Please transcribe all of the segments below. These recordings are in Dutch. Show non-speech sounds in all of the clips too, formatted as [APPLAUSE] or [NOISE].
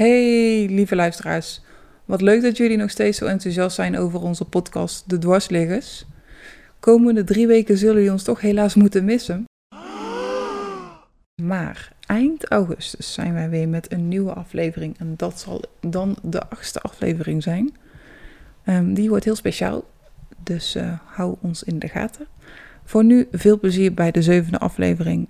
Hey, lieve luisteraars. Wat leuk dat jullie nog steeds zo enthousiast zijn over onze podcast De Dwarsliggers. Komende drie weken zullen jullie ons toch helaas moeten missen. Maar eind augustus zijn wij weer met een nieuwe aflevering. En dat zal dan de achtste aflevering zijn. Ehm, die wordt heel speciaal. Dus eh, hou ons in de gaten. Voor nu veel plezier bij de zevende aflevering.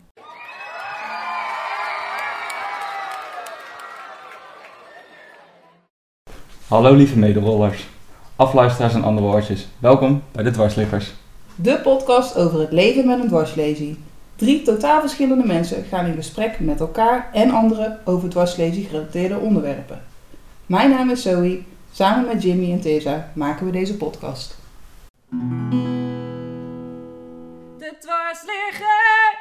Hallo lieve medewollers, afluisteraars en andere woordjes. Welkom bij de Dwarsliggers. De podcast over het leven met een dwarslesie. Drie totaal verschillende mensen gaan in gesprek met elkaar en anderen over dwarslesie gerelateerde onderwerpen. Mijn naam is Zoe. Samen met Jimmy en Tessa maken we deze podcast. De dwarsliggers!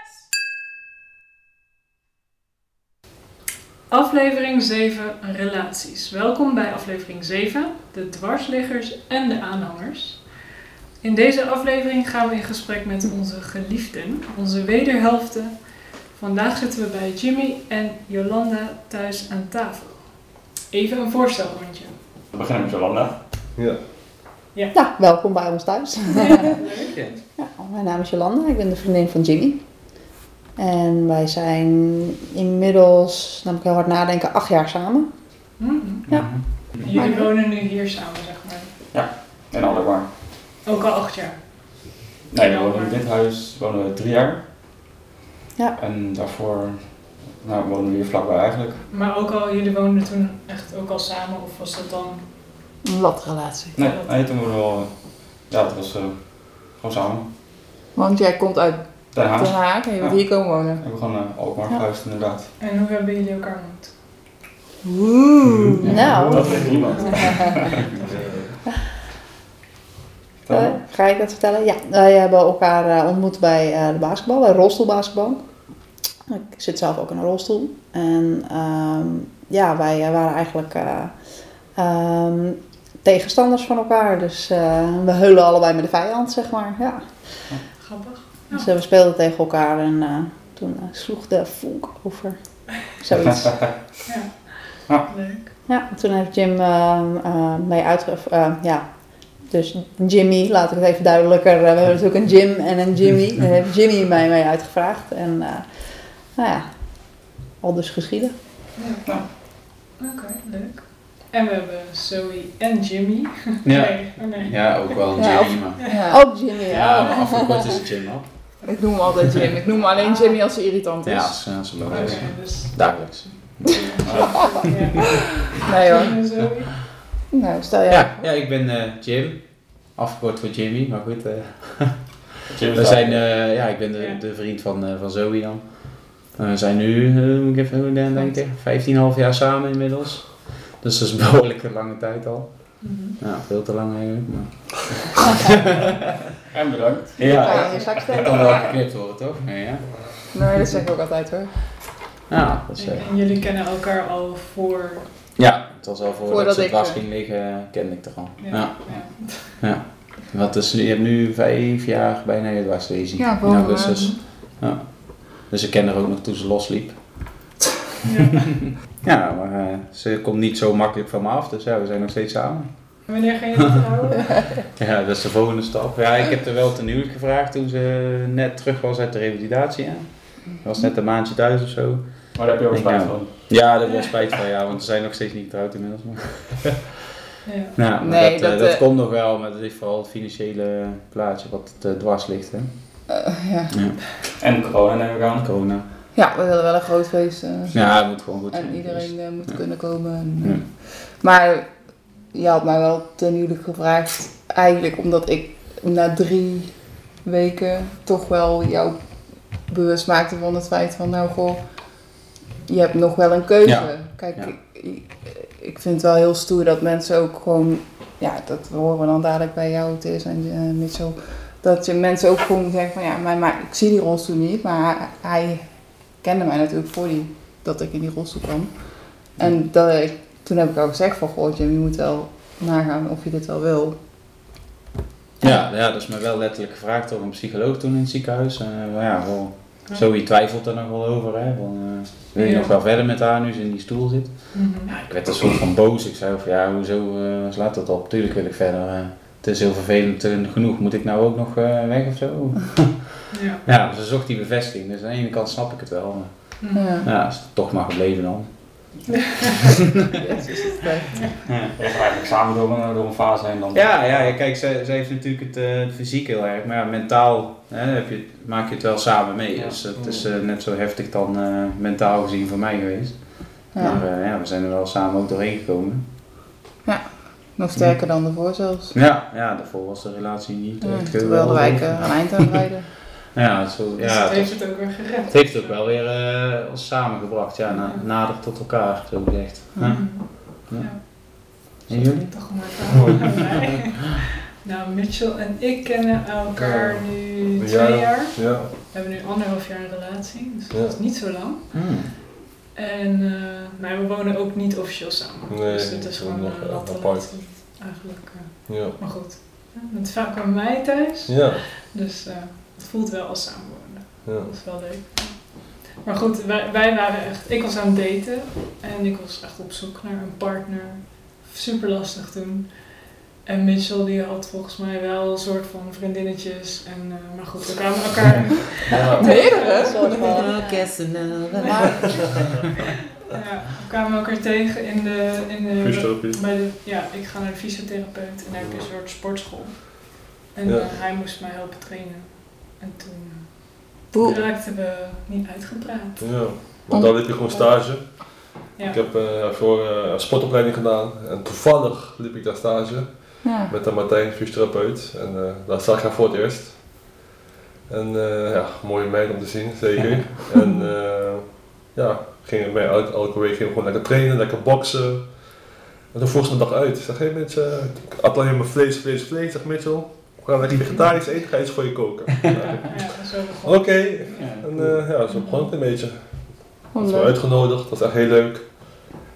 Aflevering 7 Relaties. Welkom bij aflevering 7, de dwarsliggers en de aanhangers. In deze aflevering gaan we in gesprek met onze geliefden, onze wederhelften. Vandaag zitten we bij Jimmy en Jolanda thuis aan tafel. Even een voorstelrondje. We beginnen met Jolanda. Ja. Ja, welkom bij ons thuis. Leuk. [LAUGHS] Ja, mijn naam is Jolanda, ik ben de vriendin van Jimmy. En wij zijn inmiddels, dan moet ik heel hard nadenken, acht jaar samen. Mhm. Ja. Jullie wonen nu hier samen, zeg maar. En Alderbar. Ook al acht jaar. Nee, we wonen in dit huis wonen we drie jaar. Ja. En daarvoor nou, wonen we hier vlakbij eigenlijk. Maar ook al, jullie woonden toen echt ook al samen, of was dat dan... Een latrelatie. Nee, nee toen woonden we wel... Ja, het was eh, gewoon samen. Want jij komt uit Den Haag. Haag en je bent Ja. hier komen wonen. We hebben gewoon uh, Alkmaar Ja. verhuisd inderdaad. En hoe hebben jullie elkaar ontmoet? Oeh. Nou. Dat weet niemand. [LAUGHS] [LAUGHS] Eh, ga ik dat vertellen? Ja, wij hebben elkaar eh, ontmoet bij eh, de basketbal, bij rolstoelbasketbal. Ik zit zelf ook in een rolstoel. En ehm, ja, wij eh, waren eigenlijk eh, ehm, tegenstanders van elkaar. Dus eh, we heulen allebei met de vijand, zeg maar. Ja. Grappig. Dus eh, we speelden tegen elkaar en eh, toen eh, sloeg de vonk over. Zoiets. [LAUGHS] Ja. Leuk. Ja, toen heeft Jim eh, eh, mee uitge... eh, ja, dus Jimmy, laat ik het even duidelijker. we hebben natuurlijk een Jim en een Jimmy. [LAUGHS] Daar heeft Jimmy mij mee uitgevraagd. En eh, nou ja, al dus geschieden. Ja. Oké, leuk. En we hebben Zoe en Jimmy. Ja. Nee, oh nee. Ja, ook wel een Ja, Jimmy, maar... Ja. Ook Jimmy, Ja, ja. maar afgekort is het Jim op. Ik noem hem altijd Jim. Ik noem alleen Jimmy als hij irritant is. Ja, dat is Oké, logisch. dus... Dagelijks. [LAUGHS] Nee hoor. Nou, stel jij. Ja, ja, ik ben eh, Jim. Afgekort voor Jimmy, maar goed. eh, Jim is we zijn, eh, ja, ik ben de, de vriend van, eh, van Zoe dan. We zijn nu, moet ik even goed denken, 15,5 jaar samen inmiddels. Dus dat is een [LAUGHS] behoorlijke lange tijd al. Ja, veel te lang eigenlijk. Maar... [LAUGHS] En bedankt. Ja, Ja, je zak dat steken. kan wel geknipt worden toch? Nee, ja. Nee, dat zeg ik ook altijd hoor. Ja, dat is, eh, En jullie kennen elkaar al voor... ja, het was al voordat, Voordat ze ik, dwars eh, ging liggen, kende ik toch al. Ja. Ja. ja. Ja. Wat is, je hebt nu vijf jaar bijna je dwarslesie. Ja, in augustus. Ja. Dus ik ken haar ook nog toen ze losliep. Ja. [LAUGHS] Ja, maar eh, ze komt niet zo makkelijk van me af, dus ja, we zijn nog steeds samen. Wanneer gaan jullie [LAUGHS] trouwen? Ja, dat is de volgende stap. Ja, ik heb er wel ten huwelijk gevraagd toen ze net terug was uit de revalidatie. Ja. Was net een maandje thuis of zo. Maar daar heb je ook spijt nou. van. Ja, daar heb ik wel spijt van, ja, want ze zijn nog steeds niet getrouwd inmiddels. Maar. Ja. [LAUGHS] Ja, maar Nee, dat, eh, dat, dat eh, komt nog wel, maar dat is vooral het financiële plaatje wat het eh, dwars ligt. Hè. Eh, ja. En corona neem ik aan. Corona. ja, we willen wel een groot feest. eh, Ja, het moet gewoon goed zijn. en iedereen eh, moet Ja. kunnen komen. En, Ja. Maar je had mij wel ten huwelijk gevraagd. Eigenlijk omdat ik na drie weken toch wel jou bewust maakte van het feit van nou goh, je hebt nog wel een keuze. Ja. Kijk, Ja. ik, ik, vind het wel heel stoer dat mensen ook gewoon, ja, dat horen we dan dadelijk bij jou, Tis en uh, Mitchell. Dat je mensen ook gewoon zeggen van ja, maar, maar ik zie die rolstoel niet, maar hij, hij kende mij natuurlijk voor die, dat ik in die rolstoel kwam. En dat ik, toen heb ik ook gezegd van goh Jim, je moet wel nagaan of je dit wel wil. Ja, ja, dat is me wel letterlijk gevraagd door een psycholoog toen in het ziekenhuis. En, eh, maar ja, wel Zoe twijfelt er nog wel over, hè. Van, eh, wil je Ja. nog wel verder met haar nu ze in die stoel zit? Mhm. Ja, ik werd een soort van boos. Ik zei van, ja, hoezo eh, slaat dat op? Tuurlijk wil ik verder. eh, het is heel vervelend genoeg. Moet ik nou ook nog eh, weg of zo? [LAUGHS] Ja. Ja, ze zocht die bevestiging. Dus aan de ene kant snap ik het wel. Maar Mhm. Ja. ja, is het toch maar gebleven dan. Het is Ja, eigenlijk samen door een, door een fase heen dan. Ja, ja, ja, kijk, zij, zij heeft natuurlijk het, eh, het fysiek heel erg. Maar ja, mentaal hè, heb je, maak je het wel samen mee. Ja. Dus het is eh, net zo heftig dan eh, mentaal gezien voor mij geweest. Ja. Maar eh, ja, we zijn er wel samen ook doorheen gekomen. Nog sterker dan ervoor zelfs. Ja, ja daarvoor was de relatie niet Ja, echt terwijl de geweldig. wijk eh, een eind aan het rijden. [LAUGHS] Ja, zo, Dus ja het het, heeft het ook weer gered. het heeft ook wel weer eh, ons samengebracht. Ja, na, nader tot elkaar, zo gezegd. Ja. Mhm. Ja. Ja. En jullie? Toch maar. [LAUGHS] [LAUGHS] Nou, Mitchell en ik kennen elkaar Ja. nu twee jaar. Ja. We hebben nu anderhalf jaar een relatie, dus Ja. dat is niet zo lang. Hmm. En uh, maar we wonen ook niet officieel samen. Nee, dus het is gewoon een nog latte apart. eigenlijk. eh. Ja. maar goed, ja, het vaak bij mij thuis. Ja. Dus eh, het voelt wel als samenwonen. Ja. Dat is wel leuk. Maar goed, wij, wij waren echt... Ik was aan het daten en ik was echt op zoek naar een partner. Super lastig toen. En Mitchell die had volgens mij wel een soort van vriendinnetjes. En, eh, maar goed, we kwamen elkaar... Ja. [LAUGHS] Meerdere? Soort van. Maar, ja, we kwamen elkaar tegen in de... In de Fysiotherapie. bij de, ja, ik ga naar de fysiotherapeut en daar heb je een soort sportschool. En Ja. eh, hij moest mij helpen trainen. En toen Boe. raakten we niet uitgepraat. Ja. Maar dan liep je gewoon stage. Ja. Ik heb eh, voor eh, een sportopleiding gedaan. En toevallig liep ik daar stage. Ja. Met de Martijn, fysiotherapeut. En eh, daar zag ik haar voor het eerst. En eh, ja, mooie meid om te zien, zeker. en eh, ja, gingen wij elke, elke week gingen we gewoon lekker trainen, lekker boksen. En toen vroeg ze me dag uit. Ik zeg, hé hey, Mitch, eh, ik at alleen maar vlees, vlees, vlees. Zeg Mitchell, we gaan vegetarisch eten, ga je iets voor je koken. [LAUGHS] Ja, Oké, Ja. en eh, ja, zo begon het een beetje. Dat was leuk. uitgenodigd, dat was echt heel leuk.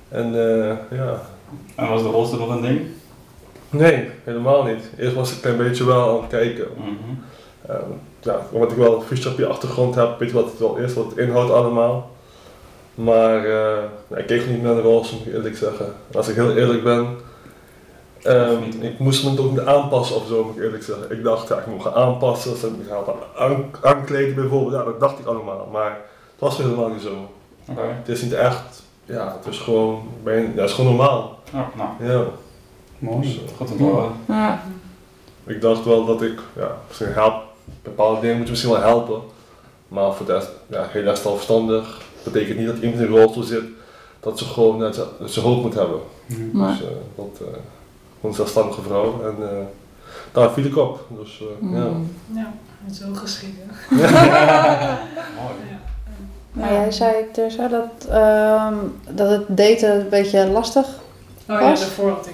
En eh, ja, En was de rolstoel nog een ding? nee, helemaal niet. Eerst was ik een klein beetje wel aan het kijken. Mhm. Ehm, ja, omdat ik wel een fysiotherapie achtergrond heb, weet je wat het wel is, wat het inhoudt allemaal. Maar eh, ja, ik keek niet naar de rol, moet ik eerlijk zeggen. En als ik heel eerlijk ben, ehm, ik moest me toch niet aanpassen of zo, moet ik eerlijk zeggen. Ik dacht, ja, ik moet gaan aanpassen, ze me gaan aan, aankleden bijvoorbeeld, ja, dat dacht ik allemaal. Maar het was helemaal niet zo. Oké. Het is niet echt, ja, het is gewoon, ben, ja, het is gewoon normaal. Ja, nou, Ja. mooi. Goed om te horen. Ja. Ik dacht wel dat ik, ja, misschien help, bepaalde dingen moet je misschien wel helpen. Maar voor de rest, ja, heel erg zelfstandig. betekent niet dat iemand in een rolstoel zit, dat ze gewoon net zijn hoofd moet hebben. Maar, Dus uh, dat, uh, een zelfstandige vrouw. En uh, daar viel ik op. Dus, uh, ja. mm. Ja, en zo geschieden. [LAUGHS] Mooi. Ja. maar jij zei Teresa dat, ehm, dat het daten een beetje lastig Oh ja, Was? daarvoor had ik,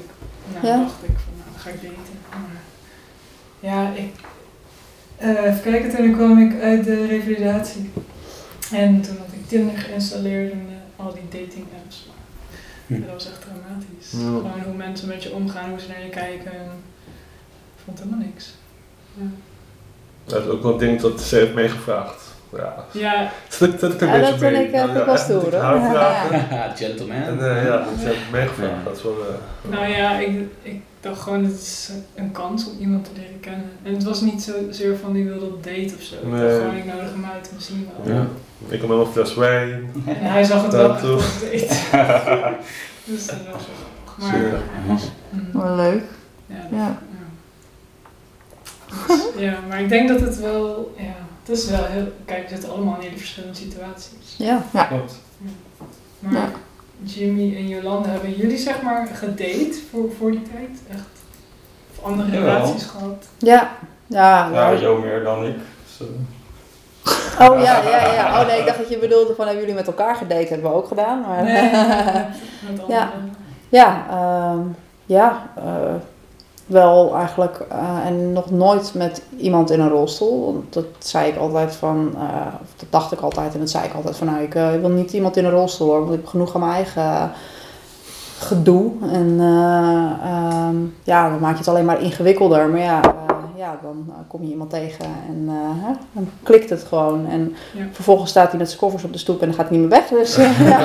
nou, Ja? dacht ik van, nou, dan ga ik daten. Maar, ja, ik, eh, even kijken, toen kwam ik uit de revalidatie. En toen had ik Tinder geïnstalleerd en eh, al die dating apps. Hm. Dat was echt dramatisch. Ja. Gewoon hoe mensen met je omgaan, hoe ze naar je kijken. En ik vond helemaal niks. Ja, Dat is ook wel een ding dat ze heeft meegevraagd. Ja, ja [LAUGHS] ik een Ja, beetje dat vind mee. ik, eh, vind ik wel stoer, hoor. [LAUGHS] Gentleman. En uh, ja, ze heeft meegevraagd. Ja. Dat is wel, uh, nou ja, ik, ik dacht gewoon, het is een kans om iemand te leren kennen. En het was niet zozeer van die wilde op date of zo. Ik dacht gewoon, ik nodig hem uit en zien wel. ja. Ik kom met een fles wijn. En hij zag het Dat date. [LAUGHS] dus dat was wel grappig. Maar, Ja. mm, Wel leuk. ja, dat- Ja. ja. Dus, ja, maar ik denk dat het wel, ja, het is wel heel, kijk, we zitten allemaal in hele verschillende situaties. Ja. Klopt. Maar Ja. Jimmy en Jolanda, hebben jullie zeg maar gedate voor, voor die tijd? Echt? Of andere Jawel. relaties gehad? Ja. Ja, Ja, nou, Jo meer dan ik. Dus, eh, oh ja, ja, ja. Oh nee, ik dacht dat je bedoelde van hebben jullie met elkaar gedate, hebben we ook gedaan. Maar, Nee. [LAUGHS] Ja. Ja, ehm, ja eh, wel eigenlijk. eh, en nog nooit met iemand in een rolstoel. Want dat zei ik altijd van, eh, of dat dacht ik altijd en dat zei ik altijd van, nou, ik wil niet iemand in een rolstoel hoor, want ik heb genoeg aan mijn eigen gedoe. En eh, ehm, ja, dan maak je het alleen maar ingewikkelder. Maar ja, ja, dan eh, kom je iemand tegen en eh, hè, dan klikt het gewoon. En Ja. vervolgens staat hij met zijn koffers op de stoep en dan gaat hij niet meer weg. Dus eh, [LAUGHS] ja,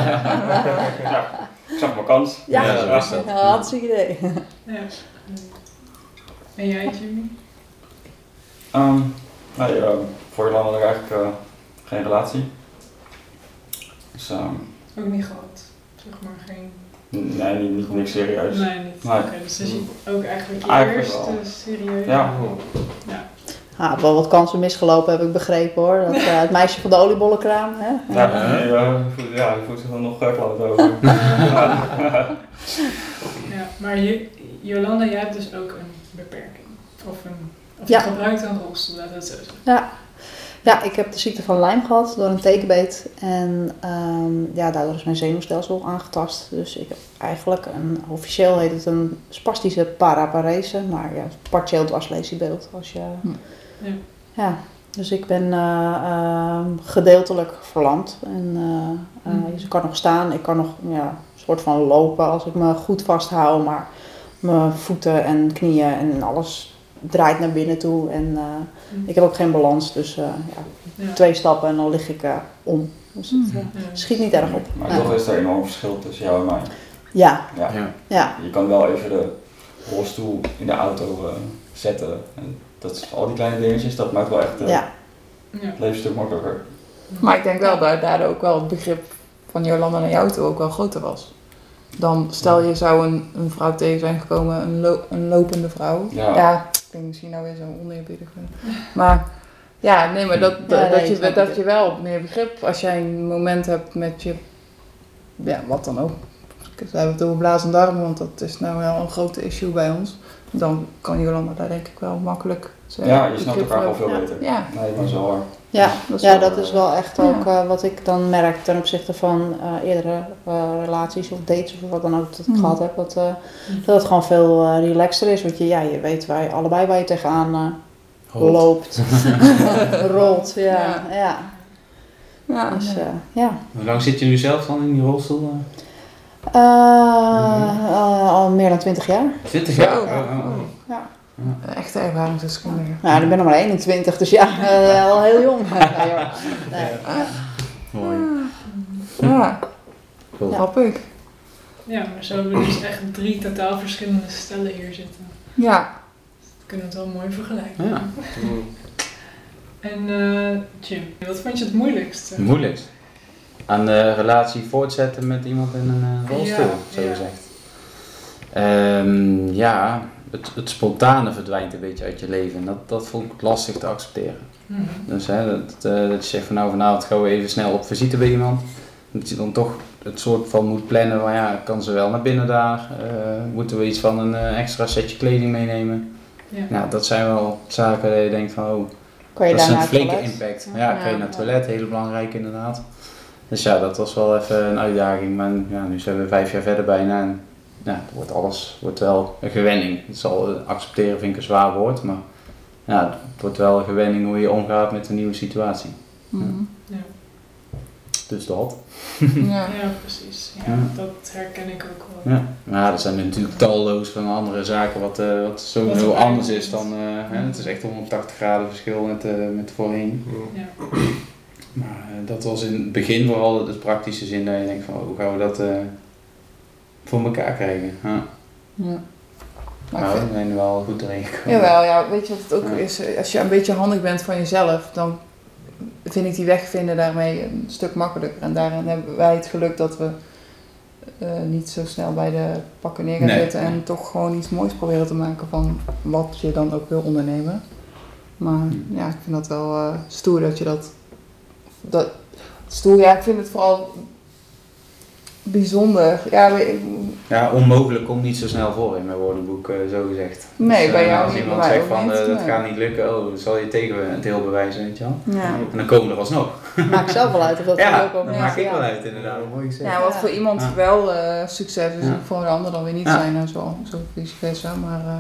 ja, ik zag mijn kans. ja, Ja, ja, zo is dat. hartstikke idee. Ja. En jij, Jimmy? Ehm nee, uh, voor Jolanda had ik eigenlijk eh, geen relatie. Dus ehm, Ook niet gehad. Zeg maar geen. Nee, niet, niet niks serieus. Nee, niet. Nee. Oké, dus dat is ook eigenlijk je Eigenlijk eerste wel. serieus. Ja. Ja, heb wel wat kansen misgelopen, heb ik begrepen hoor. Dat, eh, het meisje van de oliebollenkraam. Hè? Ja, nee, eh, voelt- ja, die voelt zich wel nog uh, kloot over. [LAUGHS] Ja, maar je, Jolanda, jij hebt dus ook een beperking. Of, een, of Ja. je gebruikt een rolstoel, laat het zo zeggen. Ja. Ja, ik heb de ziekte van Lyme gehad door een tekenbeet. En ehm, ja, daardoor is mijn zenuwstelsel aangetast. Dus ik heb eigenlijk, een, officieel heet het een spastische paraparese. Maar ja, partieel dwarslesiebeeld. Als je, Ja. ja. Dus ik ben eh, ehm, gedeeltelijk verlamd. En, eh, eh, Mhm. dus ik kan nog staan, ik kan nog ja, een soort van lopen als ik me goed vasthoud. Maar mijn voeten en knieën en alles draait naar binnen toe. En eh, ik heb ook geen balans, dus eh, ja, Ja. twee stappen en dan lig ik eh, om. Dus het Ja. schiet niet erg op. Maar Ja. toch is er een enorm verschil tussen jou en mij. Ja, Ja. Ja. ja, Je kan wel even de rolstoel in de auto eh, zetten. En dat is, al die kleine dingetjes, dat maakt wel echt eh, ja. Ja. het leven een stuk makkelijker. Maar ik denk wel dat daardoor ook wel het begrip van Jolanda naar jou toe ook wel groter was. Dan stel je zou een, een vrouw tegen zijn gekomen, een, lo- een lopende vrouw. Ja. Ja, denk misschien nou weer zo oneerbiedig. [LAUGHS] Maar ja, nee, maar dat, Ja, nee, dat, je, dat je wel meer begrip, als jij een moment hebt met je, ja, wat dan ook. We hebben het over blaas en darmen, want dat is nou wel een groot issue bij ons. Dan kan Jolanda daar denk ik wel makkelijk zijn Ja, je snapt elkaar wel veel beter. Ja, Nee, dat is wel waar. Ja, dat is ja, wel- dat is wel echt ook eh, wat ik dan merk ten opzichte van eh, eerdere eh, relaties of dates of wat dan ook dat ik Mhm. gehad heb. Dat, eh, dat het gewoon veel eh, relaxter is. Want je, ja, je weet waar je, allebei waar je tegenaan eh, loopt, [LAUGHS] rolt. Ja, Ja. ja. ja. Dus, eh, ja. Hoe lang zit je nu zelf dan in die rolstoel? Eh, eh, al meer dan 20 jaar. 20 Zo. jaar? Oh, oh, oh. Ja. Echte ervaringsdeskundige. Nou, ik ben nog maar 21, dus ja, eh, al heel jong. [LAUGHS] Ja. Nee. Mooi. Ja, grappig. Ja, maar zo hebben we dus echt drie totaal verschillende stellen hier zitten. Ja. We kunnen het wel mooi vergelijken. Ja. [LAUGHS] En eh, Jim, wat vond je het moeilijkste? Het moeilijkst. Aan de relatie voortzetten met iemand in een eh, rolstoel, Ja, zo ja. gezegd. Ehm, ja, het, het spontane verdwijnt een beetje uit je leven. En dat, dat vond ik lastig te accepteren. Mhm. Dus hè, dat, eh, dat je zegt van nou vanavond gaan we even snel op visite bij iemand. Dat je dan toch het soort van moet plannen van ja, kan ze wel naar binnen daar? Eh, moeten we iets van een eh, extra setje kleding meenemen? Ja. Nou, dat zijn wel zaken dat je denkt van oh, Kan je dat is een flinke toilet? impact. Ja, Ja. kan je naar het toilet, heel belangrijk inderdaad. Dus ja, dat was wel even een uitdaging. Maar ja, nu zijn we vijf jaar verder bijna en ja, het wordt alles wordt wel een gewenning. Het zal eh, accepteren vind ik een zwaar woord, maar ja, het wordt wel een gewenning hoe je omgaat met een nieuwe situatie. Mhm. Ja. Dus dat. [LAUGHS] ja. ja, precies. Ja, Ja. Dat herken ik ook wel. Ja. Maar er zijn natuurlijk talloos van andere zaken wat, eh, wat zo Wat heel anders is dan, eh, hè, het is echt 180 graden verschil met, eh, met voorheen. Ja. Maar dat was in het begin vooral de praktische zin dat je denkt van hoe gaan we dat eh, voor elkaar krijgen. Ja. ja. Maar ik Nou, vind- we zijn er wel goed doorheen gekomen. Jawel, ja, weet je wat het ook Ja. is? Als je een beetje handig bent van jezelf, dan vind ik die weg vinden daarmee een stuk makkelijker. En daarin hebben wij het geluk dat we eh, niet zo snel bij de pakken neer gaan Nee. zitten en toch gewoon iets moois proberen te maken van wat je dan ook wil ondernemen. Maar Hm. ja, ik vind dat wel eh, stoer dat je dat, dat. Stoer, ja, ik vind het vooral bijzonder. Ja, we- Ja, onmogelijk komt niet zo snel voor in mijn woordenboek, eh, zo gezegd. Nee, Dus, bij eh, jou Als niet, iemand bij mij zegt van eh, dat nee. gaat niet lukken, oh, dan zal je tegen het heel bewijzen, weet je wel. ja. En dan komen we er alsnog. Maakt zelf wel uit of dat [LAUGHS] ja, ook dat is. maak ik ja. wel uit inderdaad. Mooi gezegd. Ja, wat Ja. voor iemand Ja. wel eh, succes is, Ja. voor de ander dan weer niet Ja. zijn en zo, zo vice versa. Maar eh,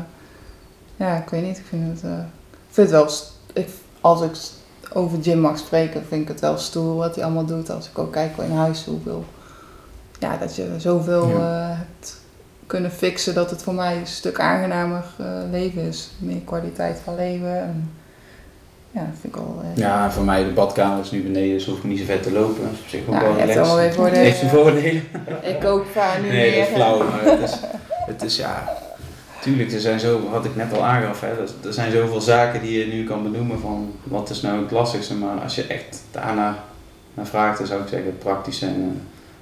ja, ik weet niet, ik vind het, eh, ik vind het wel, ik, als ik over Jim mag spreken, vind ik het wel stoer wat hij allemaal doet. Als ik ook kijk in huis hoeveel, ja, dat je zoveel Ja. eh, hebt kunnen fixen dat het voor mij een stuk aangenamer eh, leven is. Meer kwaliteit van leven. En, ja, dat vind ik wel... eh, Ja, voor mij de badkamer is nu beneden, dus hoef ik niet zo ver te lopen. Dat is op zich ook nou, wel relaxed. allemaal weer voordelen. Heeft zijn voordelen. Ik kook vaak nu Nee, meer. dat is flauw, maar het is, het is ja... Tuurlijk, er zijn zo, wat ik net al aangaf, hè, er, zijn zoveel zaken die je nu kan benoemen van wat is nou het lastigste, maar als je echt daarna naar vraagt, dan zou ik zeggen het praktische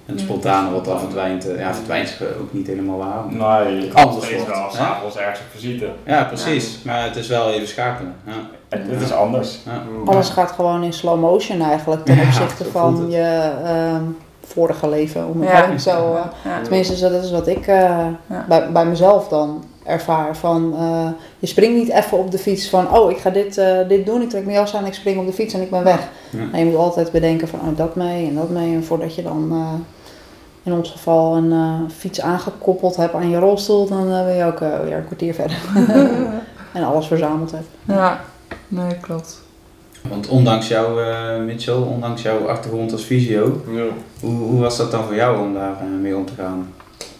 en, eh, spontane wat dan verdwijnt. eh, Ja, verdwijnt is ook niet helemaal waar. Nee, je kan Anders steeds wordt, wel s'avonds ergens op visite. Ja, precies, maar het is wel even schakelen. Ja. Het, het is anders. Ja. Alles gaat gewoon in slow motion eigenlijk ten opzichte van je ehm, vorige leven. Om het zo, eh, Ja. tenminste, dat is wat ik eh, Ja. bij, bij mezelf dan ervaar. Van, eh, je springt niet even op de fiets van, oh ik ga dit, eh, dit doen, ik trek mijn jas aan, ik spring op de fiets en ik ben weg. Ja. En je moet altijd bedenken van, oh dat mee en dat mee. En voordat je dan eh, in ons geval een eh, fiets aangekoppeld hebt aan je rolstoel, dan eh, ben je ook eh, weer een kwartier verder. [LAUGHS] [LAUGHS] en alles verzameld hebt. ja, nee, klopt. Want ondanks jou, eh, Mitchell, ondanks jouw achtergrond als fysio, Ja. hoe, hoe was dat dan voor jou om daar eh, mee om te gaan?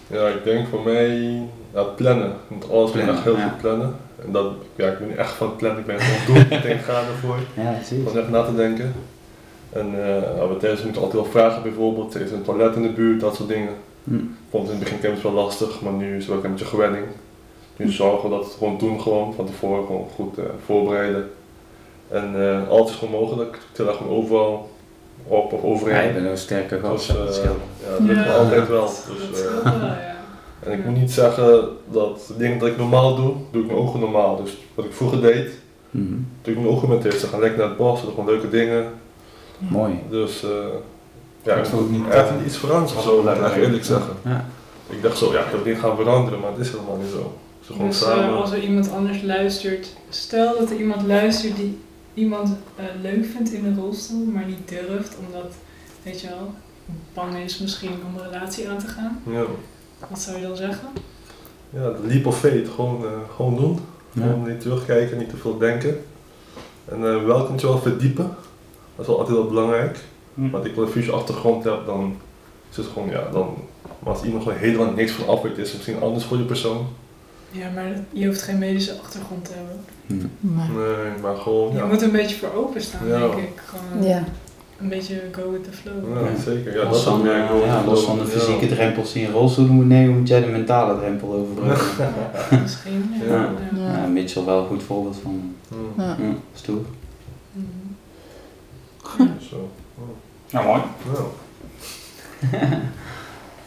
ja, ik denk voor mij ja, plannen. Moet alles Plannen, echt heel ja. goed plannen. En dat, ja, ik ben niet echt van het plannen, ik ben gewoon doen. ik denk, ga ervoor. Ja, precies. Gewoon echt na te denken. En uh, nou, tijdens moeten altijd wel vragen bijvoorbeeld, is er een toilet in de buurt, dat soort dingen. Hm. Ik vond het in het begin het wel lastig, maar nu is het ook een beetje gewenning. Nu zorgen we dat we het gewoon doen, gewoon van tevoren gewoon goed eh, voorbereiden. En eh, alles is gewoon mogelijk. Ik gewoon overal op of Ja, overheen. je bent een sterke gast, Dus, dat eh, scheelt. ja, dat lukt me altijd wel. Dus, eh, wel, ja. en ik moet niet zeggen dat de dingen dat ik normaal doe, doe ik ook gewoon normaal. Dus wat ik vroeger deed, Mhm. doe ik ook gewoon met dit. Ze gaan lekker naar het bos, dat gewoon leuke dingen. Mooi. Dus eh ja, ik moet niet, echt iets of als zo, moet ik eerlijk zeggen. Ja. Ik dacht zo, ja, ik heb dingen gaan veranderen, maar het is helemaal niet zo. Ze gewoon Dus eh, samen. als er iemand anders luistert, stel dat er iemand luistert die iemand eh, leuk vindt in een rolstoel, maar niet durft omdat, weet je wel, bang is misschien om een relatie aan te gaan. Ja, Wat zou je dan zeggen? ja leap of faith, gewoon, eh, gewoon doen. Ja. Gewoon niet terugkijken, niet te veel denken. En eh wel kunt je wel verdiepen. Dat is wel altijd wel belangrijk. Hm. Want ik wel een fysische achtergrond heb, dan is het gewoon, ja, dan... Maar als iemand gewoon helemaal niks van af weet, is het misschien anders voor die persoon. Ja, maar je hoeft geen medische achtergrond te hebben. Maar, Nee, maar gewoon, Je ja. moet er een beetje voor openstaan, Ja. denk ik. Gewoon Ja. een beetje go with the flow. Ja, Ja. zeker. Ja, dat los, is van, eh, wel- ja, los van de ja. fysieke drempels die je in rolstoelen moet nemen, moet jij de mentale drempel overbruggen. Misschien. Ja. Ja. Ja. Ja. Ja, Mitchell wel een goed voorbeeld van. Hm, ja. Ja, stoer. Mhm. Zo. Ja, mooi. Nou, [LAUGHS]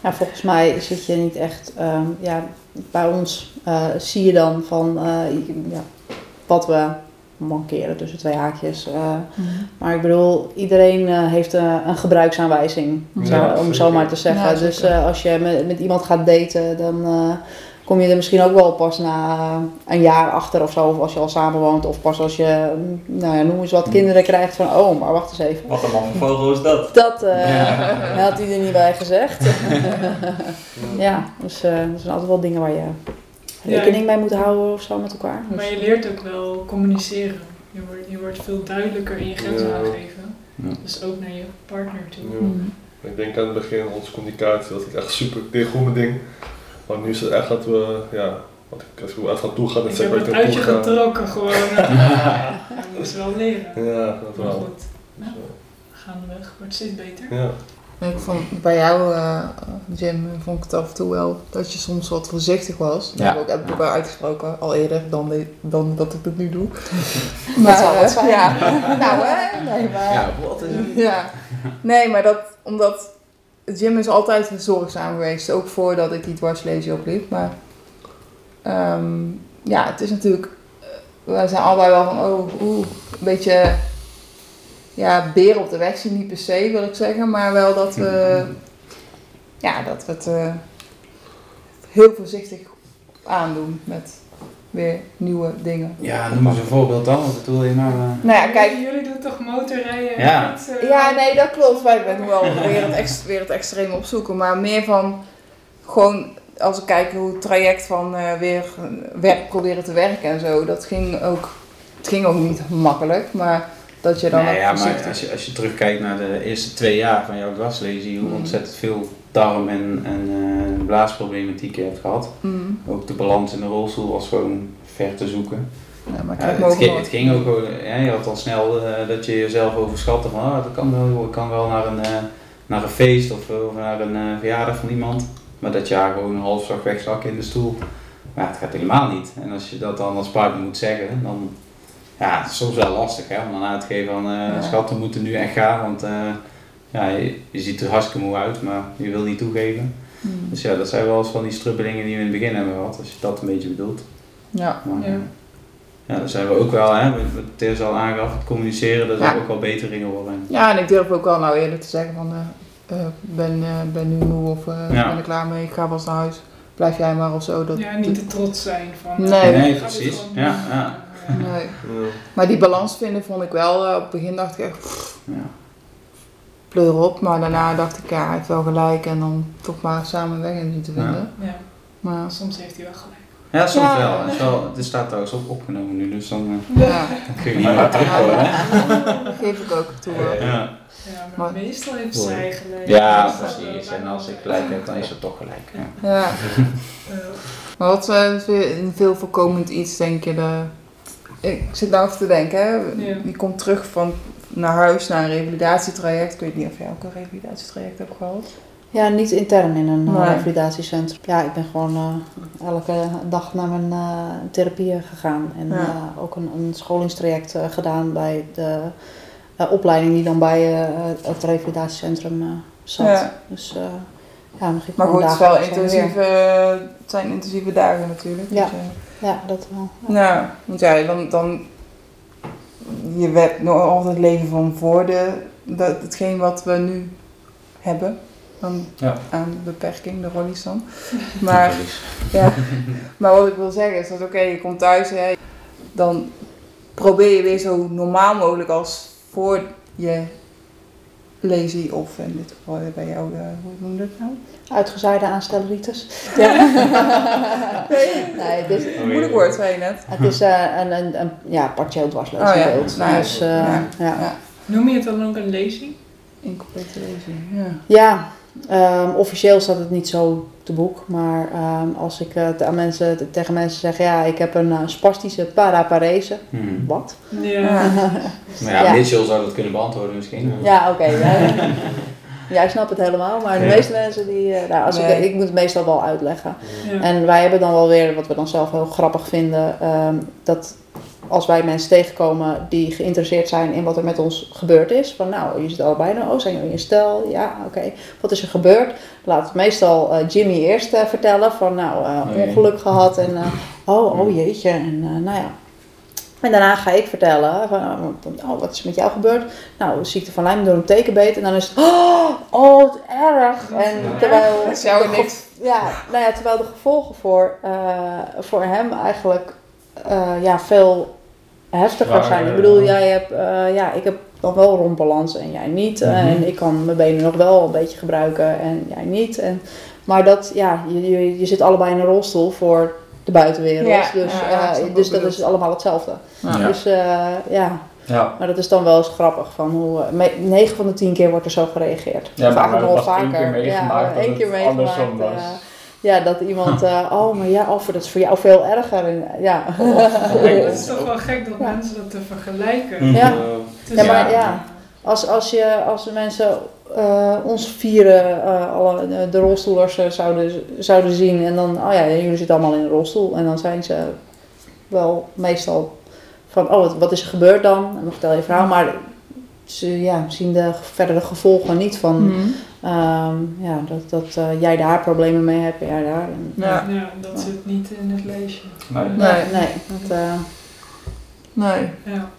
Ja, volgens mij zit je niet echt, ehm, ja, bij ons eh, zie je dan van eh, ja, wat we mankeren tussen twee haakjes. eh. maar ik bedoel, iedereen eh, heeft een gebruiksaanwijzing, Ja, zo- om zo maar te zeggen. Ja, dus eh, als je met, met iemand gaat daten, dan eh, kom je er misschien ook wel pas na een jaar achter of zo. Of als je al samenwoont, of pas als je, mm, nou ja, noem eens wat, kinderen krijgt van, oh, maar wacht eens even. Wat een man van vogel is dat? Dat eh, Ja. had hij er niet bij gezegd. [LAUGHS] ja, dus eh er zijn altijd wel dingen waar je Ja. rekening mee moet houden of zo met elkaar. Dus, Maar je leert ook wel communiceren. Je wordt, je wordt veel duidelijker in je grenzen Ja. aangeven. Ja. Dus ook naar je partner toe. ja. Mm. Ik denk aan het begin, onze communicatie was ik echt super, mijn ding. Maar nu is het echt dat we, ja, wat ik, als ik uit gaan toe gaan, dan Ik zeg heb ik het waar ik uit je naartoe ga. getrokken gewoon. [LAUGHS] Je moest wel leren. Ja, dat Maar wel. goed, ja. Zo. gaandeweg wordt het steeds beter. Ja. Ik vond bij jou, eh, Jim, vond ik het af en toe wel dat je soms wat voorzichtig was. Dat Ja. heb ik ook- heb ik ook wel uitgesproken, al eerder dan, de- dan dat ik het nu doe. [LAUGHS] [LAUGHS] Dat zal wat zijn. Ja, nou hè. Nee, maar, Ja, wat is het? ja. Nee, maar dat, omdat Jim is altijd zorgzaam geweest, ook voordat ik die dwarslesie opliep. Maar ehm, ja, het is natuurlijk, eh, we zijn allebei wel van, oh, oeh, een beetje, ja, beren op de weg zien, niet per se wil ik zeggen, maar wel dat we, ja, dat we het eh, heel voorzichtig aandoen met weer nieuwe dingen. Ja, noem eens een voorbeeld dan. Wat bedoel je nou? eh? Nou ja, kijk, Jullie doen toch motorrijden en Ja. Ja, nee, dat klopt. Wij zijn wel weer het, ex, weer het extreme opzoeken. Maar meer van gewoon als ik kijk hoe het traject van eh, weer werk proberen te werken en zo. Dat ging ook, het ging ook niet makkelijk. Maar dat je dan ja, maar als je, als je terugkijkt naar de eerste twee jaar van jouw dwarslesie, hoe Mhm. ontzettend veel darm en, en blaasproblematiek hebt gehad. Mm. Ook de balans in de rolstoel was gewoon ver te zoeken. Ja, maar het, ging, het ging ook gewoon, ja, je had al snel eh, dat je jezelf overschatte van ah, dat kan wel, ik kan wel naar een, eh, naar een feest of, eh, of naar een eh, verjaardag van iemand. Maar dat je ja, gewoon een half zag wegzakken in de stoel. Maar ja, het gaat helemaal niet. En als je dat dan als partner moet zeggen, dan ja, het is soms wel lastig hè, om dan aan te geven van eh Ja. schat, we moeten nu echt gaan. Want eh, ja, je, je ziet er hartstikke moe uit, maar je wil niet toegeven. Mm. Dus ja, dat zijn wel eens van die strubbelingen die we in het begin hebben gehad, als je dat een beetje bedoelt. Ja. Maar, Ja. ja. ja, daar zijn we ook wel, hè, wat wat Teers al aangaf, het communiceren, dat is Ja. ook wel beter in geworden. ja, en ik durf ook wel nou eerlijk te zeggen van, eh, eh, ben, eh, ben nu moe of eh, Ja. ben er klaar mee, ik ga wel eens naar huis. Blijf jij maar of zo. Dat, ja, niet te trots zijn van... Nee. eh, Nee, ik precies. Ja, ja. Nee. Ja. Maar die balans vinden vond ik wel, eh, op het begin dacht ik echt, pff, Ja. Pleur op. Maar daarna dacht ik, ja, hij heeft wel gelijk en dan toch maar samen weg en niet te vinden. Ja, Maar soms heeft hij wel gelijk. Ja, soms Ja. wel. Het, is wel. het staat trouwens ook opgenomen nu, dus dan eh, ja, [LAUGHS] kun je niet meer terugkomen. Hè? dat [LAUGHS] geef ik ook toe. Ja. Ja, maar, Maar- meestal heeft zij gelijk. ja, precies. En als ik gelijk heb, dan is het toch gelijk. Ja. Ja. [LAUGHS] Eh, Maar wat eh, is weer een veel voorkomend iets, denk je? De... Ik zit nou even te denken, hè. Ja. Je komt terug van naar huis, naar een revalidatietraject. Ik weet niet of jij ook een revalidatietraject hebt gehad. Ja, niet intern in een eh, Nee. revalidatiecentrum. Ja, ik ben gewoon eh, elke dag naar mijn eh therapieën gegaan. En Ja. ook een, een scholingstraject gedaan bij de opleiding die dan bij het revalidatiecentrum zat. Ja. Dus ja, ik Maar goed, het, is wel intensieve, het zijn intensieve dagen natuurlijk. Ja. Dus. Ja, dat wel. Nou, want ja, dan, dan je werd nog altijd leven van voor de, dat, hetgeen wat we nu hebben. Dan Ja. aan beperking, de rollies [LAUGHS] dan. Maar, ja, maar wat ik wil zeggen is dat oké, je komt thuis, hè, dan probeer je weer zo normaal mogelijk als voor je lazy of in dit geval bij jou, de, hoe noem je dat nou? Uitgezaaide aanstelleritis. [LAUGHS] Nee, Nee, het is, moeilijk woord, zei je net. het is eh, een, een, een ja, partieel Oh ja, nou ja, dus, eh, ja. ja. Ja. Noem je het dan ook een lazy? Incomplete lazy, ja. Ja, ehm, officieel staat het niet zo te boek, maar ehm, als ik aan mensen, tegen mensen zeg, ja, ik heb een eh, spastische paraparese. Hmm. Wat? Ja. Ja. [LAUGHS] Maar ja, Ja. Mitchell zou dat kunnen beantwoorden misschien. Ja, oké. ja. [LAUGHS] Jij snapt het helemaal, maar de Ja. meeste mensen die, eh, nou, als Nee. ik, ik moet het meestal wel uitleggen. Ja. En wij hebben dan wel weer, wat we dan zelf heel grappig vinden, ehm, dat als wij mensen tegenkomen die geïnteresseerd zijn in wat er met ons gebeurd is, van nou, je zit allebei nou, oh, zijn jullie in stel? Ja, oké. Wat is er gebeurd? Laat meestal eh, Jimmy eerst eh, vertellen van nou, eh, Oh ongeluk gehad en [LAUGHS] oh, oh jeetje, en nou ja. En daarna ga ik vertellen van, oh, wat is met jou gebeurd? Nou, ziekte van Lyme door een tekenbeet. En dan is het, oh, [GASPS] oh wat erg. En terwijl [LAUGHS] Dat jou niks. Ja, nou ja, terwijl de gevolgen voor, voor hem eigenlijk eh, ja, veel heftiger Zwaar, zijn. Ik ja. bedoel, jij hebt, eh, ja, ik heb nog wel rondbalans en jij niet. eh, Mhm. En ik kan mijn benen nog wel een beetje gebruiken en jij niet. En, maar dat, ja, je, je, je zit allebei in een rolstoel voor de buitenwereld. Ja, dus ja, ja, eh, ik snap dus dat is allemaal hetzelfde. Ja. Dus eh, ja, Ja, maar dat is dan wel eens grappig. Van hoe, eh, me- 9 van de 10 keer wordt er zo gereageerd. Ja, maar Vaak we nog wel vaker. keer meegemaakt ja, dat één keer het andersom meegemaakt. was. Ja, dat iemand, [LAUGHS] eh, oh, maar ja, of dat is voor jou veel erger. En, ja. Het is [LAUGHS] toch wel gek dat Ja. mensen dat te vergelijken. Mhm. Ja. Ja, maar ja. Als, als, je, als de mensen eh, ons vieren, eh, alle, de- rolstoelers zouden, zouden zien en dan, oh ja, jullie zitten allemaal in een rolstoel. En dan zijn ze wel meestal van, oh, wat, wat is er gebeurd dan? En dan vertel je verhaal, maar ze ja, zien de verdere gevolgen niet van, Mhm. Ehm, ja, dat, dat eh, jij daar problemen mee hebt en jij daar. En, Ja. Ja, dat zit niet in het leesje. Nee. Nee, Nee. dat, eh, Nee. Ja.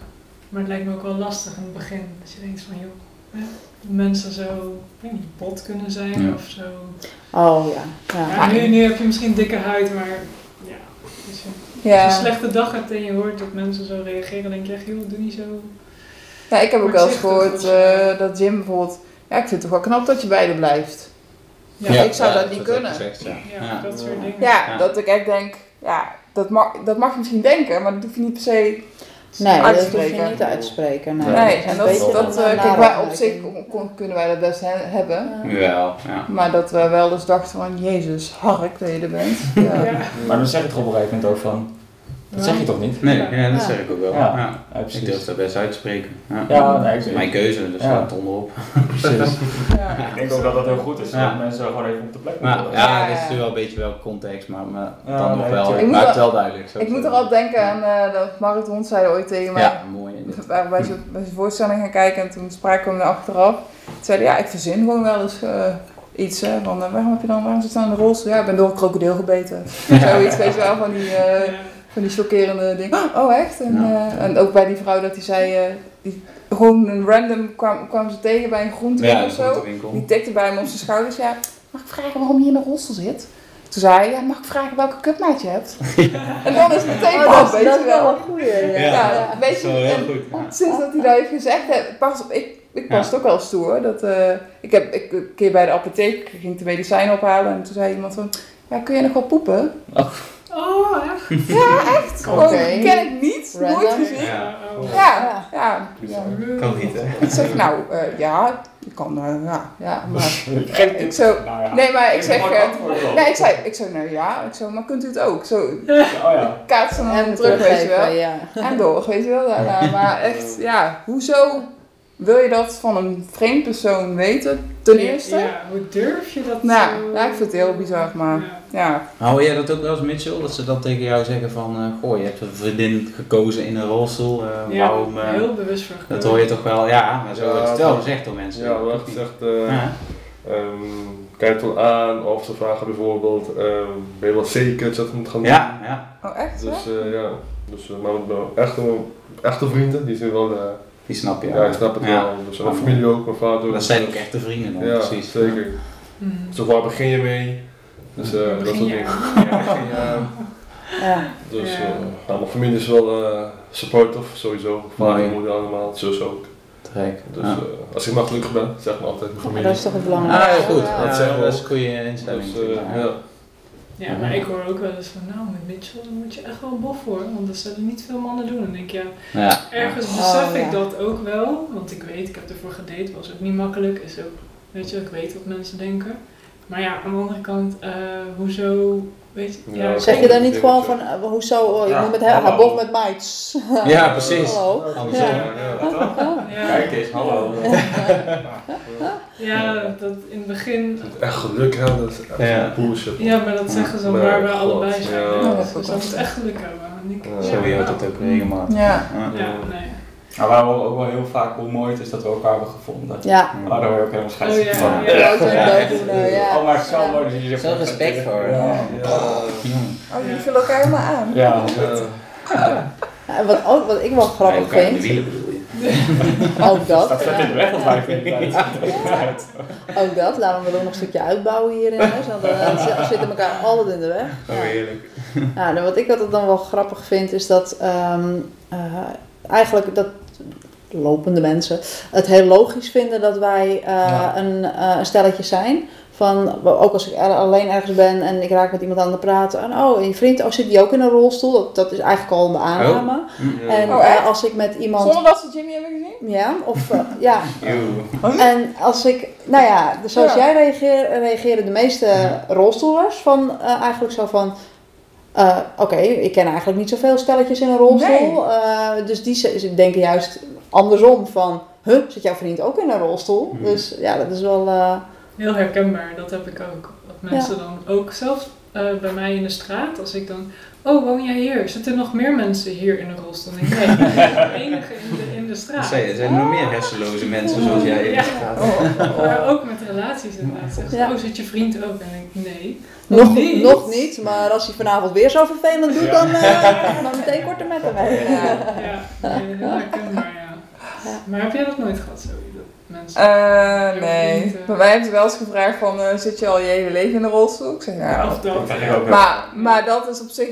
Maar het lijkt me ook wel lastig in het begin. Dat je denkt van, joh, hè, mensen zo, ik weet niet, bot kunnen zijn Ja. of zo. oh ja. ja. Ja, nu, nu heb je misschien dikke huid, maar ja. Als je, als je Ja. een slechte dag hebt en je hoort dat mensen zo reageren, dan denk je echt, joh, doe niet zo. ja, ik heb ook wel eens gehoord eh, dat Jim bijvoorbeeld... Ja, ik vind het toch wel knap dat je beide blijft. Ja, ik zou dat niet kunnen. gezegd, ja. Ja, Ja. dat soort dingen. Ja, Ja. dat ik echt denk... Ja, dat mag, dat mag je misschien denken, maar dat hoef je niet per se Nee, dat hoef uitspreken. je niet uit te spreken. Nee, Nee, dat en dat, dat een, eh, kijk, wij op zich kunnen wij dat best he- hebben. Ja. Wel, ja. Maar dat we wel eens dachten van, jezus, hark dat je er bent. Ja. Ja. Maar dan zeg je toch op een gegeven moment ook van, dat zeg je toch niet? Nee, Ja. dat Ja. zeg ik ook wel. Ja. Ja. Ja, Ik durf dat best uit te spreken. Ja. Ja, nee, ik Dat is mijn keuze, dus Ja. staat het onderop. [LAUGHS] Precies. Ja. Ik denk ook dat dat heel goed is, Ja. dat mensen gewoon even op de plek moeten. ja, Ja, het is natuurlijk wel een beetje wel context, maar, maar Ja, dan nog nee, wel. Ik Maar het wel- duidelijk. zo Ik moet er zeggen. al denken aan eh, dat Marit Hond zei ooit tegen mij. Ja, mooi. Zo bij zijn voorstelling gaan kijken en toen spraken we hem achteraf. Toen zei hij, ja, ik verzin gewoon wel eens eh, iets. Hè, van, eh, waarom heb je dan, waarom zit je dan in de rolstoel? Ja, ik ben door een krokodil gebeten. [LAUGHS] Zoiets, weet je wel, van die, eh, van die chockerende dingen. Oh, echt? En, Ja. eh, en ook bij die vrouw dat hij zei, eh, die, gewoon een random kwam, kwam ze tegen bij een groentewinkel Ja, of zo. Die tikte bij hem op zijn schouders. Ja, mag ik vragen waarom je in een rolstoel zit? Toen zei hij, ja, mag ik vragen welke cupmaat je hebt? [LAUGHS] En dan is het meteen Oh, dat, weet dat je is wel wel. een goeie. Ja. Ja, Ja. weet Dat je, is wel heel goed. sinds dat hij dat heeft gezegd, hè, pas, ik, ik het ook wel stoer. Dat, eh, ik heb ik, een keer bij de apotheek, ik ging de medicijnen ophalen en toen zei iemand van, ja, kun je nog wel poepen? Oh, echt? [LAUGHS] Gewoon, Oké. ken ik niet, nooit Random. gezien. Ja. oh. Ja, ja. ja. Kan niet, hè? Ik zeg, nou, eh, ja, ik kan, eh, ja, ja, [LAUGHS] maar... Geen Ik zo, Nou ja. nee, maar ik zeg, eh, nee, ik zei, ik zei, nou ja, ik zo, maar kunt u het ook? Zo, [LAUGHS] Oh ja. kaatsen en dan En terug, weet je wel. ja. En door, weet je wel. Maar echt, ja, hoezo wil je dat van een vreemd persoon weten, ten eerste? Ja, Ja, hoe durf je dat Nou, zo? ja, ik vind het heel bizar, maar- Ja. Hou jij dat ook wel eens, Mitchell? Dat ze dat tegen jou zeggen van, eh, goh, je hebt een vriendin gekozen in een rolstoel. eh, Ja, waarom, eh, heel bewust voor dat hoor je toch wel, ja, maar zo Ja, wordt het wel gezegd door mensen. Ja, niet? gezegd, eh Ja. ehm, kijk wel aan, of ze vragen bijvoorbeeld, ehm, ben je wel zeker dat je dat moet gaan doen? Ja, ja, Oh, echt? Dus eh, ja, dus, maar met mijn echte, echte vrienden, die zijn wel, eh, die snap je. ja, ik snap het Ja. wel. Dus mijn familie ook, mijn vader. Dat zijn ook echte vrienden dan, Ja, precies. zeker. Mhm. Zo waar begin je mee? Dus eh, dat soort dingen. [LAUGHS] Ja. Dus Ja. eh, nou, mijn familie is wel eh supportive, sowieso. Vader, Mooi. moeder allemaal, zus ook. Te gek. Dus ja. eh, als ik maar gelukkig ben, zeg maar altijd mijn familie. dat is toch het Ah, belangrijkste. ja, goed. Ja. Dat dat is ook. een goede instelling. Dus, eh, ja. Ja, maar ik hoor ook wel eens van, nou, met Mitchell dan moet je echt wel bof voor, want dat zullen niet veel mannen doen. En ik, ja, Ja. ergens Oh, besef ja. ik dat ook wel, want ik weet, ik heb ervoor gedate, was ook niet makkelijk, is ook, weet je, ik weet wat mensen denken. Maar ja, aan de andere kant, eh, hoezo, weet je, ja, Ja, Zeg je dan niet gewoon van, eh, hoezo, oh, ik Ja, moet met hem, hallo. hij bof met mates. [LAUGHS] Ja, precies. Hallo. Andersom. Ja. Ja. Ja, Kijk eens, hallo. ja, dat in het begin, Echt geluk hebben, dat is echt Ja. bullshit. ja, maar dat zeggen ze waar we allebei zijn. Dat Dus is dat moet wel. echt geluk hebben. En ik, Ja. Zo je dat ook regelmatig. Ja. Ja. Ja, nee. Maar waar we ook wel heel vaak hoe mooi het is dat we elkaar hebben gevonden. Ja. Maar daar word je ook helemaal Oh, scheidsrechter ja, van. ja. Ja, ja. Oh, maar het is zo Ja. mooi dat Zo van- respect voor. Ja. Ja. Oh, jullie vullen elkaar helemaal aan. Ja. Ja. Wat, ook, wat ik wel grappig Elkaar in de vind, wielen bedoel je. [LAUGHS] ook dat, Dat zet in de weg als wij vinden. ook dat, laten we er ook nog een stukje uitbouwen hier in huis, want dan eh, zitten elkaar altijd in de weg. Oh, heerlijk. Ja, nou, wat ik altijd dan wel grappig vind is dat ehm, eh, eigenlijk dat lopende mensen het heel logisch vinden dat wij eh, Ja. een, eh, een stelletje zijn. Van, ook als ik alleen ergens ben en ik raak met iemand aan het praten. En, oh, en je vriend, oh, zit die ook in een rolstoel? Dat, dat is eigenlijk al een aanname. Ja. En Oh, eh, als ik met iemand... Zonder dat ze Jimmy hebben gezien? Ja, of ja. [LAUGHS] En als ik, nou ja, dus zoals Ja. jij reageert, reageren de meeste rolstoelers van eh, eigenlijk zo van. Eh, Oké, ik ken eigenlijk niet zoveel stelletjes in een rolstoel. eh, dus die ze- denken juist andersom van, huh, zit jouw vriend ook in een rolstoel? Mhm. Dus ja, dat is wel. eh, Heel herkenbaar, dat heb ik ook. Dat mensen dan ook, zelfs eh, bij mij in de straat, als ik dan, oh woon jij hier? Zitten er nog meer mensen hier in een rolstoel? Dan denk ik, nee, ik ben de enige in de, Dat zijn, er zijn nog meer hersenloze mensen zoals jij in de straat. Oh. [LAUGHS] Maar ook met relaties inderdaad. Zeggen ze, Ja. oh zit je vriend ook? En ik, nee. nog, niet. nog niet, maar als hij vanavond weer zo vervelend doet, dan, eh, [LAUGHS] dan meteen korte met hem. Ja. Ja, nee, heel herkenbaar, ja. Ja. Maar heb jij dat nooit gehad, zo? Mensen... Eh, nee. Bij mij hebben ze wel eens gevraagd van, eh, zit je al je hele leven in een rolstoel? Ik zeg, ja. of dat. Dat krijg ik ook wel. Maar, maar dat is op zich,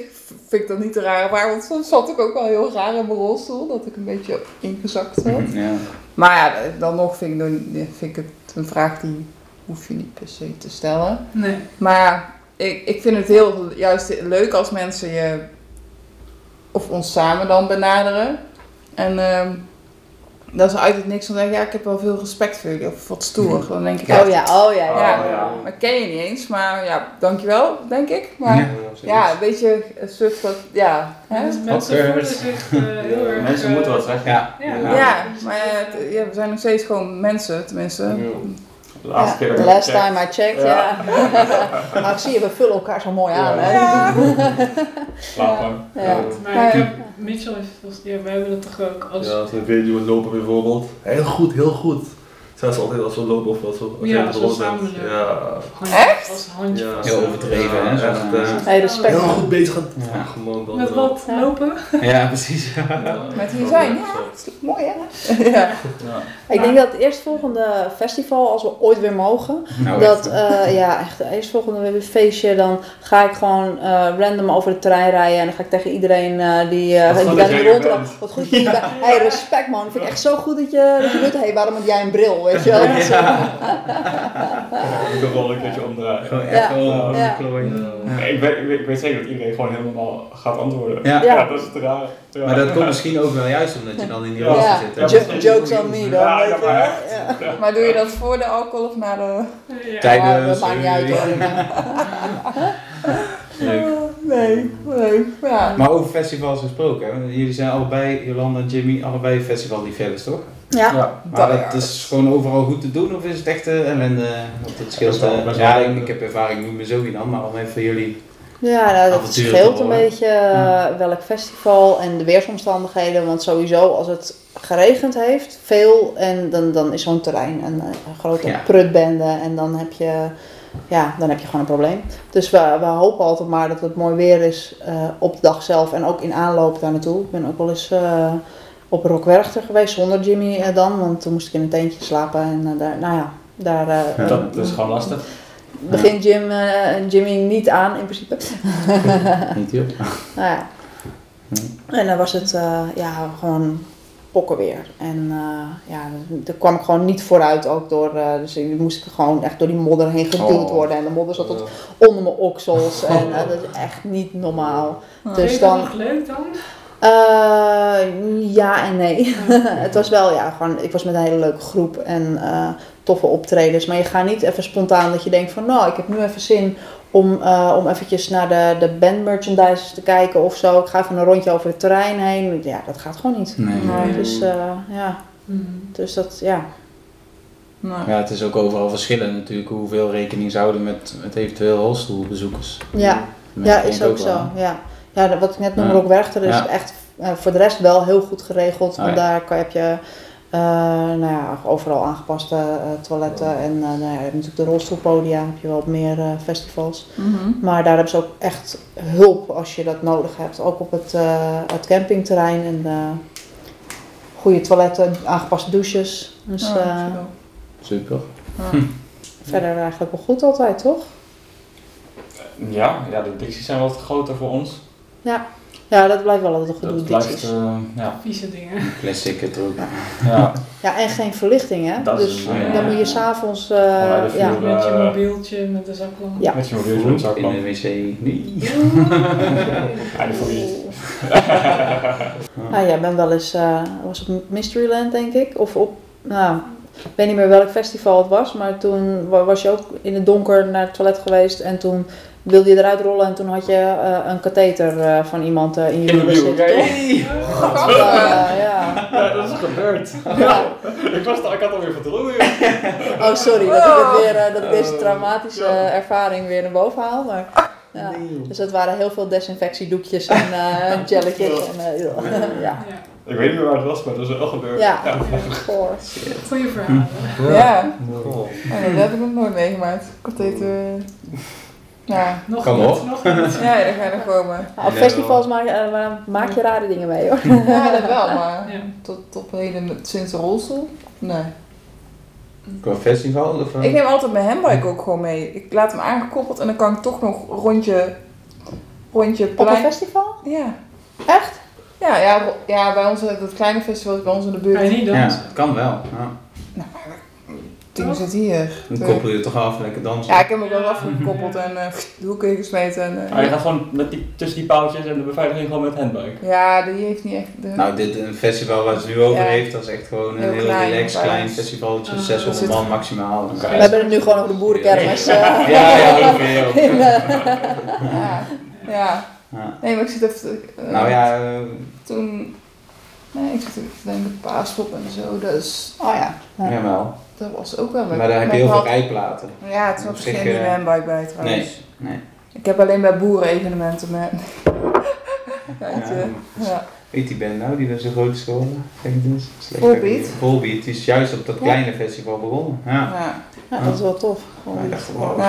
vind ik dat niet te raar waar, want soms zat ik ook wel heel raar in mijn rolstoel, dat ik een beetje ingezakt zat. Ja. Maar ja, dan nog vind ik, dan- vind ik het een vraag die hoef je niet per se te stellen. Nee. Maar ik, ik vind het heel juist leuk als mensen je, of ons samen dan benaderen. En ehm dat is uit het niks. Dan denk ik, ja, ik heb wel veel respect voor jullie. Of wat stoer. Dan denk ik, Oh ja, oh ja, ja. Ja, Oh, ja. maar ken je niet eens. Maar ja, dankjewel, denk ik. Maar Ja. ja, weet je, een soort van, ja. Hè? Dus mensen voelen zich eh, heel erg... Mensen eh, moeten wat zeggen. Ja. Ja. Ja. Ja, maar ja, ja, we zijn nog steeds gewoon mensen, tenminste. De laatste keer dat The ik last time I checked, ja. Ja. [LAUGHS] Maar ik zie je, we vullen elkaar zo mooi aan, hè. Ja. [LAUGHS] Slaap lang. Ja. Maar ik heb, Mitchell volgens- ja, wij hebben dat toch ook als... Ja, als een video lopen bijvoorbeeld. Heel goed, heel goed. Zijn ze altijd als we lopen of als we als Ja, bijvoorbeeld samen. Ja. Echt? Als handje Ja. Heel overdreven, hè, zo. Echt, eh, Hey, respect. heel goed bezig aan Ja. Dan Met zo. wat? Ja. Lopen? [LAUGHS] Ja, precies. Met hier zijn, ja. Zo. Mooi hè? ja. [LAUGHS] Ja. Ik denk dat het eerstvolgende festival, als we ooit weer mogen, Nou, dat, echt, eh, ja, echt, het eerstvolgende feestje, dan ga ik gewoon eh, random over het terrein rijden en dan ga ik tegen iedereen eh, die, eh Wat die dat er rondloopt, bent. wat goed dat. [LAUGHS] Hey, respect man, vind ik echt zo goed dat je, dat je doet. Hey, waarom heb jij een bril, weet je wel? Dat wel een keertje omdraaien. Gewoon Ja. echt gewoon Ja. klooien. Nee, Ik, weet, ik, weet, zeker dat iedereen gewoon helemaal gaat antwoorden. Ja. Ja. dat is het raar. Ja. Maar dat komt [LAUGHS] misschien ook wel juist omdat je dan in die Ja. rol Ja. zit. jokes on me dan, Ja, ja, je maar. Ja. Maar doe je dat voor de alcohol of na de... Ja. Tijdens, Oh, dat maakt niet uit hoor. [LAUGHS] Leuk. Nee, leuk. Ja. Maar over festivals gesproken, jullie zijn allebei, Jolanda en Jimmy, allebei festivalliefhebbers toch? Ja. Ja. Maar dat is gewoon overal goed te doen of is het echt eh, ellende? Want het scheelt, eh, best wel ja, ik, heb ervaring nu met Zoe dan, maar om even jullie... Ja, nou, dat scheelt een beetje eh, welk festival en de weersomstandigheden. Want sowieso als het geregend heeft, veel, en dan, dan is zo'n terrein een, een grote Ja. prutbende. En dan heb, je, ja, dan heb je gewoon een probleem. Dus we, we hopen altijd maar dat het mooi weer is eh, op de dag zelf en ook in aanloop daar naartoe. Ik ben ook wel eens eh, op Rockwerchter geweest zonder Jimmy eh, dan. Want toen moest ik in een tentje slapen. En eh, daar, nou ja, daar... eh, Dat eh, is gewoon lastig. begint Jim, eh, Jimmy niet aan in principe. [LAUGHS] Niet heel. [LAUGHS] Nou ja. En dan was het ja, gewoon pokkenweer. En eh, ja, daar kwam ik gewoon niet vooruit ook door. eh, dus ik moest ik gewoon echt door die modder heen geduwd Oh. worden. En de modder zat tot onder mijn oksels. En dat is echt niet normaal. Vind Dus je dat dan, nog leuk dan? Eh, ja en nee. [LAUGHS] het was wel, ja, gewoon, ik was met een hele leuke groep en eh, toffe optredens. Maar je gaat niet even spontaan dat je denkt van, nou, ik heb nu even zin om, eh, om eventjes naar de, de band merchandise te kijken of zo. Ik ga even een rondje over het terrein heen. Ja, dat gaat gewoon niet. Nee. Nee. Dus eh, ja, Mhm. dus dat, ja. Nou, Ja, het is ook overal verschillend natuurlijk hoeveel rekening ze houden met, met eventueel rolstoelbezoekers. Ja, Dat ja is ook zo. wel. Ja. Ja, dat- wat ik net noemde, Ja. ook Werchter, is Ja. echt eh, voor de rest wel heel goed geregeld. Ah, Want ja. daar kan, heb je eh, nou ja, overal aangepaste eh, toiletten. En eh, nou ja, je hebt natuurlijk de rolstoelpodia, heb je wel op meer eh, festivals. mhm. Maar daar hebben ze ook echt hulp als je dat nodig hebt. Ook op het, eh, het campingterrein en goede toiletten, aangepaste douches. Dus eh. Super. Ja. verder eigenlijk wel goed altijd, toch? Ja, ja, de dicties zijn wat groter voor ons. Ja, dat blijft wel altijd een gedoe, Dat blijft, eh, ja. Vieze dingen. Classic het ook. [LAUGHS] ja. Ja, en geen verlichting, hè? Dat dus ja. dan moet je s'avonds, eh de ja. Met je eh, mobieltje, met de zaklamp. Ja. Met je mobieltje met in zaklamp. de wc. Nee. Ja, je. Nou, jij bent wel eens, eh was op Mysteryland, denk ik. Of op, nou, ik weet niet meer welk festival het was. Maar toen wa- was je ook in het donker naar het toilet geweest. En toen wilde je eruit rollen. En toen had je eh, een katheter eh, van iemand eh, in je wiel, zitten. [LAUGHS] ja. toch? Ja, ja. Ja, dat is gebeurd. Ja. [LAUGHS] ik, was, ik had alweer verdrongen. Oh, sorry dat ik, het weer, eh, dat ik deze traumatische ervaring weer naar boven haal. Maar, ja. Dus het waren heel veel desinfectiedoekjes en eh [LAUGHS] jelletjes. En, eh, ja. Ja. Ik weet niet meer waar het was, maar dat is wel gebeurd. Ja. Goeie verhalen. Ja, Oh. Ja, dat heb ik nog nooit meegemaakt. Katheter. Ja. Nog Kom niet, op. nog niet. [LAUGHS] ja, daar ga je nog komen. Op festivals maak je, eh, maak je rare dingen mee hoor. Ja, dat wel, maar [LAUGHS] Ja. tot, tot op heden sinds de rolstoel? Nee. Qua festival? Of, eh? Ik neem altijd mijn handbike ook gewoon mee. Ik laat hem aangekoppeld en dan kan ik toch nog rondje, rondje Op een plein. festival? Ja. Echt? Ja, ja, ja, bij ons, eh, dat kleine festival is bij ons in de buurt. Kan je niet Ja, het kan wel. Ja. Nou, ding zit hier. Dan Toen- koppel je het toch af, lekker dansen. Ja, ik heb hem ook wel afgekoppeld en eh, de hoek ingesmeten. En, eh, Maar je gaat gewoon met die, tussen die paaltjes en de beveiliging gewoon met handbike. Ja, die heeft niet echt... De... Nou, dit een festival waar ze nu over Ja. heeft, dat is echt gewoon een Heel heel, klein, relaxed klein. klein festivaltje, Ah. 600 Er zit- man maximaal. We hebben het nu gewoon over de boerenkermis. eh. Ja, ja, ook. In, [LAUGHS] ja, ja. Ja. Nee, maar ik zit even... Nou ja, Toen... Nee, ik zit even te denken, paaspop en zo, dus... oh ja. ja. Dat was ook wel... Maar daar heb je heel veel rijplaten. Ja, ik zich, geen eh, handbike bij trouwens. Nee, nee. Ik heb alleen bij boeren-evenementen met... [LAUGHS] Weet je, ja. Weet die band nou, die zo groot is geworden? Zeg het eens. Slecht Volbeat? Volbeat, die is juist op dat kleine festival begonnen. Ja. Ja. Ja, dat is wel tof. Ja, ik dacht, wow.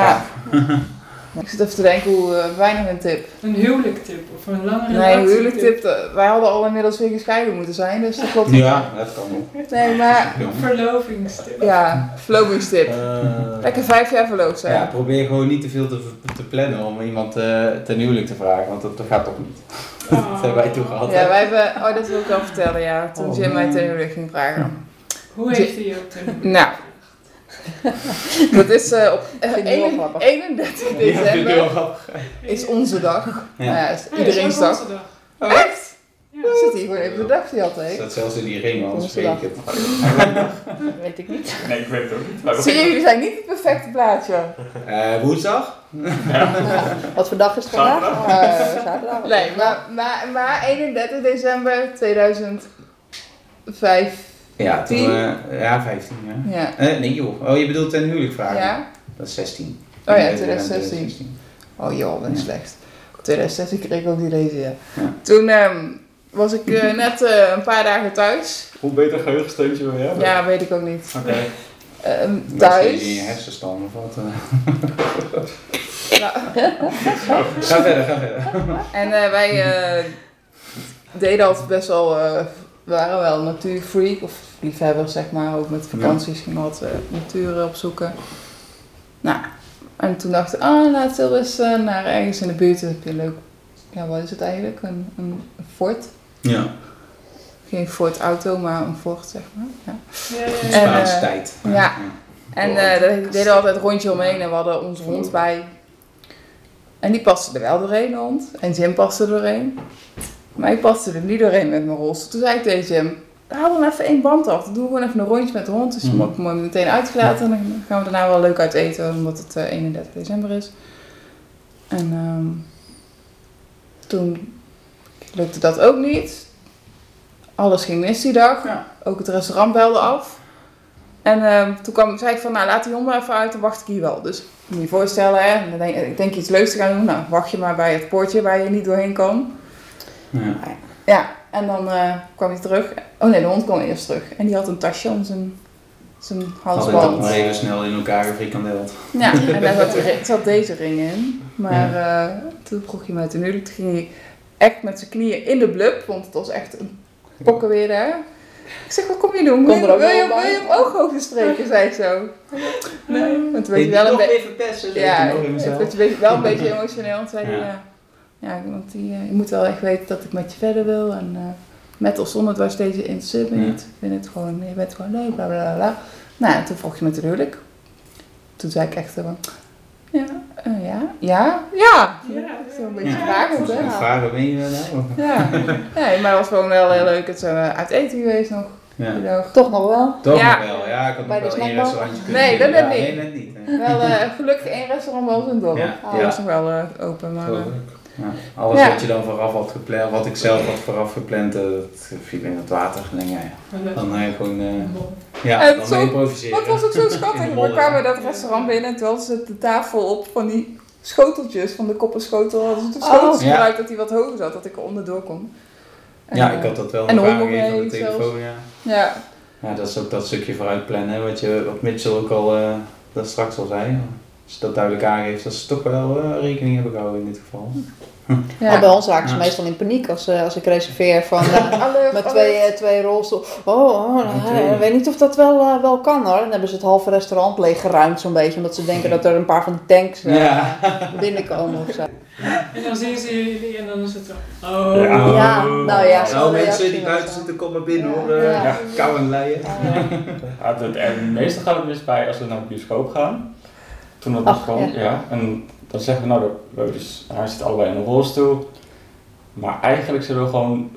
[LAUGHS] Ik zit even te denken hoe... eh, weinig een tip. Een huwelijktip of een lange Nee, relatie. huwelijktip. eh, Wij hadden al inmiddels weer gescheiden moeten zijn, dus dat klopt. Ja, dat kan ook. Nee, maar... Ja. Verlovingstip. Ja, verlovingstip. Eh, Lekker vijf jaar verloofd zijn. Ja, probeer gewoon niet te veel te, te plannen om iemand eh ten huwelijk te vragen, want dat, dat gaat toch niet. [LAUGHS] Oh. Dat hebben wij toen gehad. Ja, wij hebben... Oh, dat wil ik wel vertellen, ja. Toen Oh, Jim mij ten huwelijk ging vragen. Hoe heeft hij jou ten Nou, [LAUGHS] dat is eh, op Vind ik heel 1 grappig. 31 Ja, vind ik heel december is onze dag. Ja. Nou ja, is Oh ja, iedereen's dag. onze dag. Echt? Ja. Zit hier gewoon even de dag die had, hè? Staat zelfs in die ring, anders Onze weet ik het. Weet ik niet. Nee, ik weet het ook niet. Maar Zie je, jullie zijn niet het perfecte plaatje. Eh, woensdag? [LAUGHS] Wat voor dag is het vandaag? Zaterdag. Eh, zaterdag. Nee, maar, maar, maar 31 december 2005. Ja, toen, eh, ja, 15 ja. Ja. Eh, nee joh, oh je bedoelt ten huwelijk vragen? Ja? Dat is 16. Oh ja, Nee, 2016. Oh joh, ben ik slecht. 2016 kreeg ik ook die deze, ja. Ja. Toen ehm, was ik eh, net eh, een paar dagen thuis. Hoe beter geheugensteuntje wil je hebben? Ja, weet ik ook niet. Oké. Ehm, Thuis? thuis. in je hersenstam of wat? eh. Nou, Ga verder, ga verder. en eh, wij eh, deden altijd best wel, eh, we waren wel natuurfreak of liefhebbers zeg maar. Ook met vakanties gingen we altijd eh, natuur opzoeken. Nou, en toen dachten we, ah laten we eens eh, naar ergens in de buurt. Dan heb je een leuk, ja wat is het eigenlijk? Een, een, fort. Ja, Geen Ford auto, maar een Ford zeg maar. Ja. Ja, ja, ja. En, eh, tijd. ja. En eh daar deden we altijd een rondje omheen en we hadden onze hond bij. En die paste er wel doorheen, de hond. En Jim paste er doorheen. Maar ik paste er niet doorheen met mijn rolstoel. Toen zei ik tegen Jim, haal dan even één band af. Dan doen we gewoon even een rondje met de hond. Dus je Mhm. ik hem meteen uitgelaten. En dan gaan we daarna wel leuk uit eten, omdat het eh, 31 december is. En ehm, toen lukte dat ook niet. Alles ging mis die dag. Ja. Ook het restaurant belde af. En ehm, toen kwam, zei ik van, nou laat die hond maar even uit, dan wacht ik hier wel. Dus moet je je voorstellen, hè, ik denk iets leuks te gaan doen. Nou, wacht je maar bij het poortje waar je niet doorheen kan. Ja. Ja, en dan eh, kwam hij terug. Oh nee, de hond kwam eerst terug. En die had een tasje om zijn, zijn Had ik dat halsband. maar even snel in elkaar gefrikandeld. Ja, [LAUGHS] en daar zat, deze ring in. Maar eh, toen vroeg hij mij ten huwelijk. Toen ging hij echt met zijn knieën in de blub. Want het was echt een pokken weer daar. Ik zeg, wat kom je doen? Wil je, er ook wil je, wil je hem ooghoogjes streken? zei ik zo. Nee, want toen werd wel een beetje... even pesten, Ja, het werd wel een [LAUGHS] beetje emotioneel. Want zei hij, Ja. Ja. Want die, eh, je moet wel echt weten dat ik met je verder wil. En eh, met of zonder dwars deze interesseert me Ja. niet. Ik vind het gewoon, je bent gewoon leuk, bla bla bla, bla. Nou, en toen vroeg je me te huwelijk. Toen zei ik echt zo van, ja, eh, ja, ja, ja. Ja. Zo'n beetje Ja. vragend, hè. Vader ben je nou? Ja. nee, maar het was gewoon wel heel leuk. Het zijn uit eten geweest nog, Ja. dag. Toch nog wel. Toch Ja. nog wel, ja, ik had Bij nog wel één restaurantje kunnen Nee, dat net niet. Nee, net niet. hè. Wel eh, gelukkig één restaurant in het dorp. Ja, Dat ja. was nog wel open, maar... Ja. Alles Ja. wat je dan vooraf had gepland, wat ik zelf had vooraf gepland, eh, dat viel in het water. Dan ja, ja. Dan ga je gewoon, eh, ja, En dan zo- improviseren. Maar het was ook zo [LAUGHS] schattig. We kwamen dat restaurant binnen en toen hadden ze de tafel op van die schoteltjes, van de koppenschotel. Hadden ze de Oh. schoteltjes Ja. gebruikt dat hij wat hoger zat, dat ik er onderdoor kon. En, Ja, eh, ik had dat wel en nog de hond aangegeven op de telefoon, ja. Ja, Ja, dat is ook dat stukje vooruit plannen, hè, wat je op Mitchell ook al, eh dat straks al zei. Als je dat duidelijk aangeeft, dat ze toch wel eh, rekening hebben gehouden in dit geval. Maar bij ons raken ze Ja. meestal in paniek als, eh, als ik reserveer van [LAUGHS] eh, Alert, met alert. twee, twee rolstoel. Oh, ik weet niet of dat wel, eh, wel kan hoor. Dan hebben ze het halve restaurant leeggeruimd zo'n beetje. Omdat ze denken dat er een paar van die tanks eh, Ja. binnenkomen of zo. En dan zien ze jullie en dan is het zo. Oh. Ja. Ja, nou ja, zo Nou de mensen die buiten zitten, kom maar binnen Ja. hoor. Ja. Ja. Kou en leien. Ja, [LAUGHS] het, en meestal gaat het mis bij als we naar de bioscoop gaan. Toen dat Ach, nog gewoon, ja. En dan zeggen we nou, dat we dus, hij zit allebei in een rolstoel. Maar eigenlijk zullen we gewoon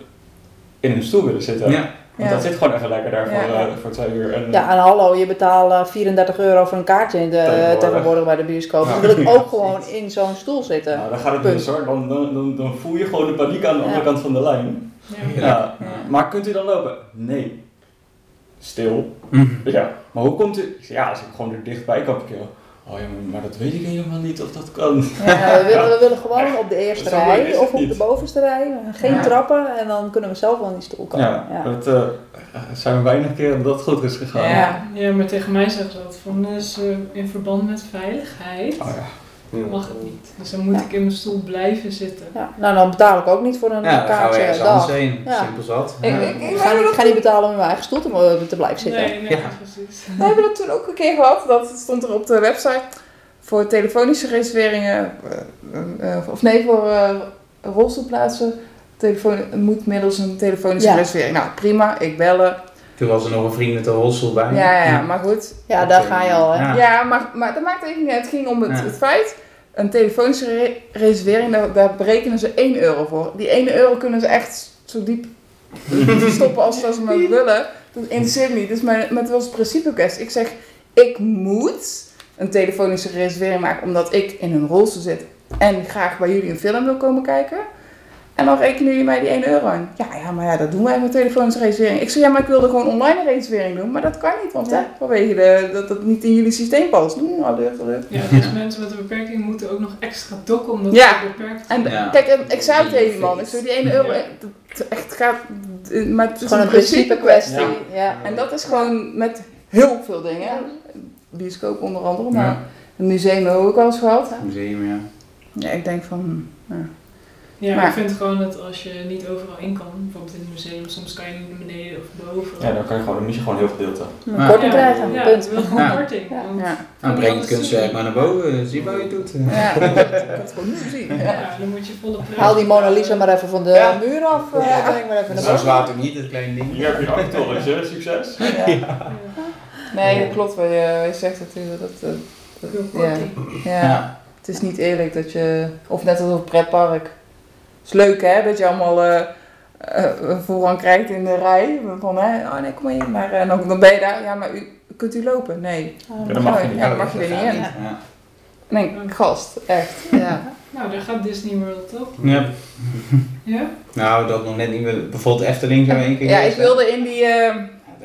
in een stoel willen zitten. Ja. Want Ja. dat zit gewoon even lekker daar voor, Ja. eh, voor twee uur. En, Ja, en hallo, je betaalt eh, 34 euro voor een kaartje in de, Tegenwoordig. tegenwoordig bij de bioscoop. Ja. Dan wil ik ook gewoon in zo'n stoel zitten. nou, dan gaat het Punt. mis hoor. Dan, dan, dan, dan voel je gewoon de paniek aan de Ja. andere kant van de lijn. Ja. Ja. Ja. Maar kunt u dan lopen? Nee. Stil. Mhm. Ja. Maar hoe komt u? Ja, als ik gewoon er dichtbij kan parkeren. Oh ja, maar- dat weet ik helemaal niet of dat kan. Ja, we, willen, we willen gewoon op de eerste rij of op niet. de bovenste rij. Geen Ja. trappen en dan kunnen we zelf wel in die stoel komen. Ja, Ja. dat eh, zijn we weinig keer dat dat goed is gegaan. Ja. Ja, maar tegen mij zeggen ze dat van dus, in verband met veiligheid Oh ja. Mag het niet. Dus dan moet Ja. ik in mijn stoel blijven zitten. Ja, Nou, dan betaal ik ook niet voor een Ja, dan gaan we kaartje ergens dag. anders heen. Ja. Simpel zat. Ik, Ja. ik, ik, Ik ga, niet, ik ga niet betalen om in mijn eigen stoel te, te blijven zitten. Nee, nee, Ja. precies. [LAUGHS] We hebben dat toen ook een keer gehad. Dat stond er op de website. Voor telefonische reserveringen. eh, eh, of nee, voor eh rolstoelplaatsen. Telefoon, moet middels een telefonische Ja. reservering. Nou, prima. Ik bellen. Toen was er nog een vriend met een rolstoel bij. Ja, ja, ja, maar goed. Ja, daar ga je al, hè. Ja. Ja, maar, maar dat maakt even niet uit. Het ging om het, Ja. het feit. Een telefonische re- reservering, daar, daar berekenen ze 1 euro voor. Die 1 euro kunnen ze echt zo diep [LAUGHS] stoppen als dat ze maar willen. Dat interesseert me niet. Dus mijn, maar het was principe kwestie. Ik zeg, ik moet een telefonische reservering maken omdat ik in een rolstoel zit en graag bij jullie een film wil komen kijken. En dan rekenen jullie mij die 1 euro aan. Ja, ja, maar ja, dat doen wij met telefonische reservering. Ik zeg, ja, maar ik wilde gewoon online een reservering doen. Maar dat kan niet, want Ja. hè, vanwege de, dat het niet in jullie systeem past. Hm, alert, alert. Ja, dus mensen met een beperking moeten ook nog extra dokken omdat Ja. ze beperkt zijn. En Ja. kijk, en ik zei het tegen die man. Ik zei, die 1 euro, Ja. eh, dat echt gaat... eh, Maar het is gewoon een principe kwestie. Ja. Ja. En dat is gewoon met heel veel dingen. Bioscoop onder andere, maar Ja. een museum hebben we ook wel eens gehad. Museum, ja. Ja, ik denk van... hm, ja. Ja, Maar- ik vind gewoon dat als je niet overal in kan, bijvoorbeeld in een museum, soms kan je niet naar beneden of boven. Ja, dan kan je gewoon, dan mis je gewoon heel gedeelte. Een Ja. korting ja, krijgen, Ja, punt. wil gewoon Ja. korting. Ja. want- Ja, Nou, breng het kunstwerk maar naar boven. Zie wat je doet. ja [LAUGHS] dat kan het gewoon zien. Ja. Ja, dan moet je volle prijs Haal die Mona Lisa maar even van de Ja. muur af. eh, Ja. Breng maar even naar Zo boven. zwaar toch niet, dat kleine ding. Hier heb je een actortje, succes. Ja. Nee, dat klopt wat je, zegt natuurlijk. Dat, dat, dat- Veel ja. korting. Ja. Ja. Het is niet eerlijk dat je... Of net als op het pretpark. Het is leuk hè, dat je allemaal eh eh, voorrang krijgt in de rij. Van hè, oh nee, kom maar in. Maar eh, dan, dan ben je daar. Ja, maar u, kunt u lopen? Nee. Ja, dat mag je niet. Ja, dan mag je er niet in. Ja. Nee, gast, echt. Ja. Nou, daar gaat Disney World toch? Ja. Ja? Nou, dat nog net niet meer. Bijvoorbeeld Efteling zijn we één keer Ja, ik wilde in die...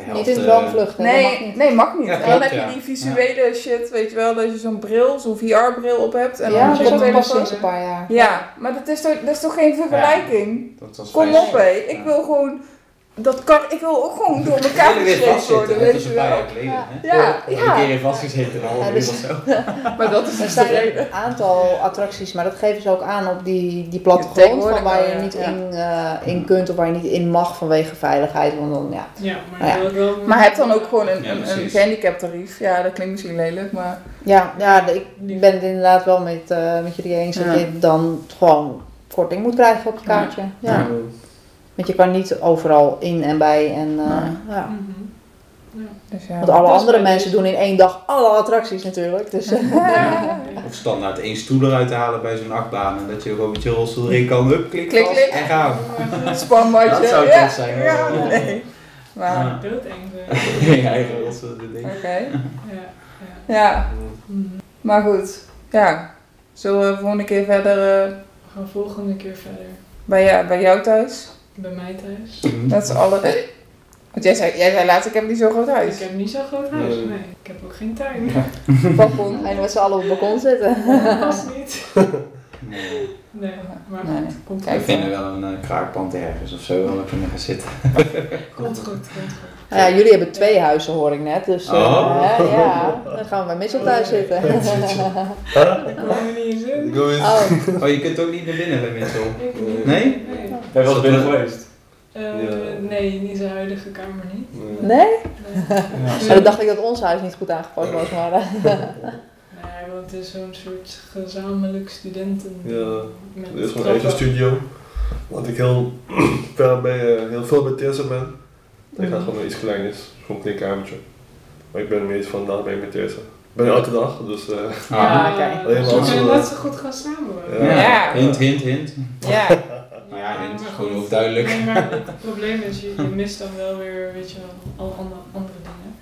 eh, Niet in eh, mag nee, niet. nee, mag niet. Ja, en dan heb je die visuele shit, weet je wel, dat je zo'n bril, zo'n VR-bril op hebt. En ja, dan dat ook pas sinds een paar jaar. Ja, maar dat is toch, dat is toch geen vergelijking? Dat was Kom op hé, ik wil gewoon, dat kan, ik wil ook gewoon door [LAUGHS] elkaar Ja, geschreven vastzitten, worden? Dat weet is je een paar wel. jaar geleden. Ja. hè? Ja, Een ja, keer in vastgezeten, een half Ja, uur dus- of zo. [LAUGHS] maar dat is Er dus de zijn reden. een aantal attracties, maar dat geven ze ook aan op die, die plattegrond van waar je ja. niet Ja. in, eh, in kunt of waar je niet in mag vanwege veiligheid. Want dan, ja. Ja, maar Nou ja. Maar heb dan ook gewoon een, Ja, een, een gehandicapt tarief. Ja, dat klinkt misschien lelijk, maar Ja, ja, ik ben het inderdaad wel met, eh, met jullie eens dat Ja. je dan gewoon korting moet krijgen op het kaartje. Ja. Want je kan niet overal in en bij. En, eh, Nee. ja. Mhm. Ja. dus ja. Want alle is andere mensen doen in één dag alle attracties natuurlijk. Dus, eh, Ja. [LAUGHS] Of standaard één stoel eruit te halen bij zo'n achtbaan. En dat je gewoon met je rolstoel erin kan. Hup, klik, Klik, klik. en gaan. [LAUGHS] Spanmatje. Dat zou ja. tof zijn, hoor. Ja, nee. Maar, Ja. Doodeng. [LAUGHS] Je eigen rolstoel, dat ding. oké. Ja. Ja. Ja, Mhm. maar goed. Ja, zullen we volgende keer verder eh, We gaan volgende keer verder. bij, jou, bij jou thuis? Bij mij thuis. Met z'n allen. Want jij zei, jij zei laatst, ik heb niet zo'n groot huis. Ik heb niet zo'n groot huis. Nee. Nee, ik heb ook geen tuin. Balkon. en met z'n allen op het balkon zitten. [LAUGHS] Dat was niet. Nee. [LAUGHS] Nee, maar Nee. goed, komt Kijk, We vinden wel een eh, kraakpand ergens of zo waar we kunnen gaan zitten. [LAUGHS] Komt goed, komt goed. Nou ja, jullie hebben twee huizen hoor ik net, dus eh, Oh. hè, ja, dan gaan we bij Mitchell thuis zitten. Daar komen we niet in. Oh, Oh, je kunt ook niet naar binnen bij Mitchell. Ik. Nee? Nee. Ben je wel eens binnen geweest? Eh, Ja. nee, niet zijn huidige kamer niet. Nee. nee? Nee. [LAUGHS] Ja. Dan dacht ik dat ons huis niet goed aangepakt was, maar eh, [LAUGHS] Nee, hij woont in zo'n soort gezamenlijk studenten. Ja, met Er is mijn eigen studio. Want ik heel [CLEARS THROAT] ver bij, eh, heel veel bij Tessa ben. Ik ga Mhm. gewoon naar iets kleins, gewoon een klein kamertje. Maar ik ben meest van dag bij met Tessa. Ik ben elke dag, dus eh, Ja, Ah. Alleen maar als- net zo goed gaan samenwonen. Ja. Ja. Hint, hint, hint. Ja. [LAUGHS] Nou ja, hint, maar gewoon goed. overduidelijk. Nee, maar [LAUGHS] het probleem is, je, je mist dan wel weer, weet je wel, al andere, andere dingen.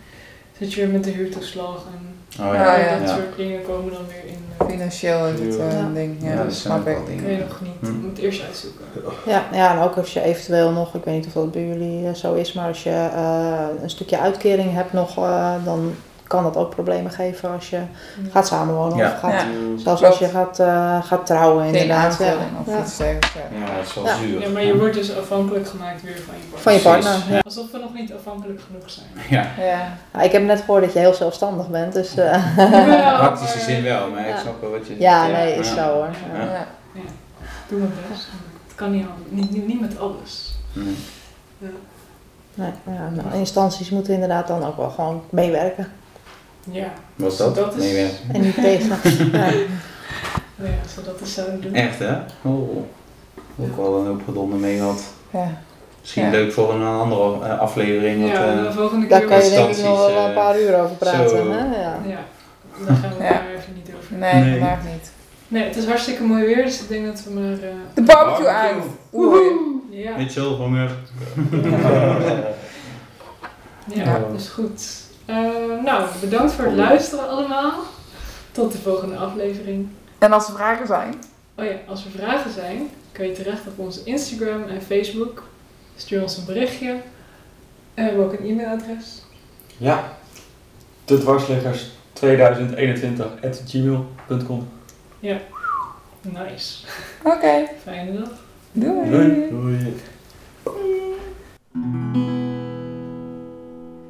Zit je weer met de huurtoeslag en Oh ja. dat ja. Ja. soort dingen komen dan weer in. eh, Financieel is het eh, Ja. een ding. Ja, Ja, dat dat snap ik. je dingen. nog niet, Hm. je moet eerst uitzoeken. ja, ja, en ook als je eventueel nog, ik weet niet of dat bij jullie eh, zo is, maar als je eh, een stukje uitkering hebt nog, eh, dan kan dat ook problemen geven als je gaat samenwonen Ja. of gaat, Ja. zelfs als je gaat, eh, gaat trouwen Geen inderdaad. Ja. aanvulling of Ja. iets dergelijks. ja. Ja, dat is wel Ja. zuur. Ja, maar je wordt dus afhankelijk gemaakt weer van je partner. Van je partner. Ja. Alsof we nog niet afhankelijk genoeg zijn. Ja, Ja. Ja, ik heb net gehoord dat je heel zelfstandig bent, dus eh, Jawel, praktische zin wel, maar ik Ja. snap wel wat je ja, nee, is Ja. zo hoor. Ja. Ja. Ja. Doe mijn best. Het kan niet, al- niet, niet, met alles. Nee, ja, nou, instanties moeten inderdaad dan ook wel gewoon meewerken Ja, Wat is dat? Dat is- Nee, en niet tegen. [LAUGHS] Ja. nou ja, zodat we zouden doen. Echt hè? Oh. Ook wel een hoop gedonder mee gehad. Ja. Misschien Ja. leuk voor een andere eh, aflevering. wat, Ja, eh, de volgende Daar keer kan je was- denk ik nog wel instanties, een paar uur over praten. zo. Hè? Ja. Ja, daar gaan we Ja. maar even niet over. Nee, Nee. vandaag niet. Nee, het is hartstikke mooi weer, dus ik denk dat we maar... eh, De barbecue aan. Oeh. ja, Mitchell, honger. [LAUGHS] ja, dus goed. Eh, nou, bedankt voor het luisteren allemaal. Tot de volgende aflevering. En als er vragen zijn? Oh ja, als er vragen zijn, kun je terecht op onze Instagram en Facebook. Stuur ons een berichtje. En we hebben ook een e-mailadres. Ja. De dwarsliggers 2021 at gmail.com. Nice. Oké. Fijne dag. Doei. Doei.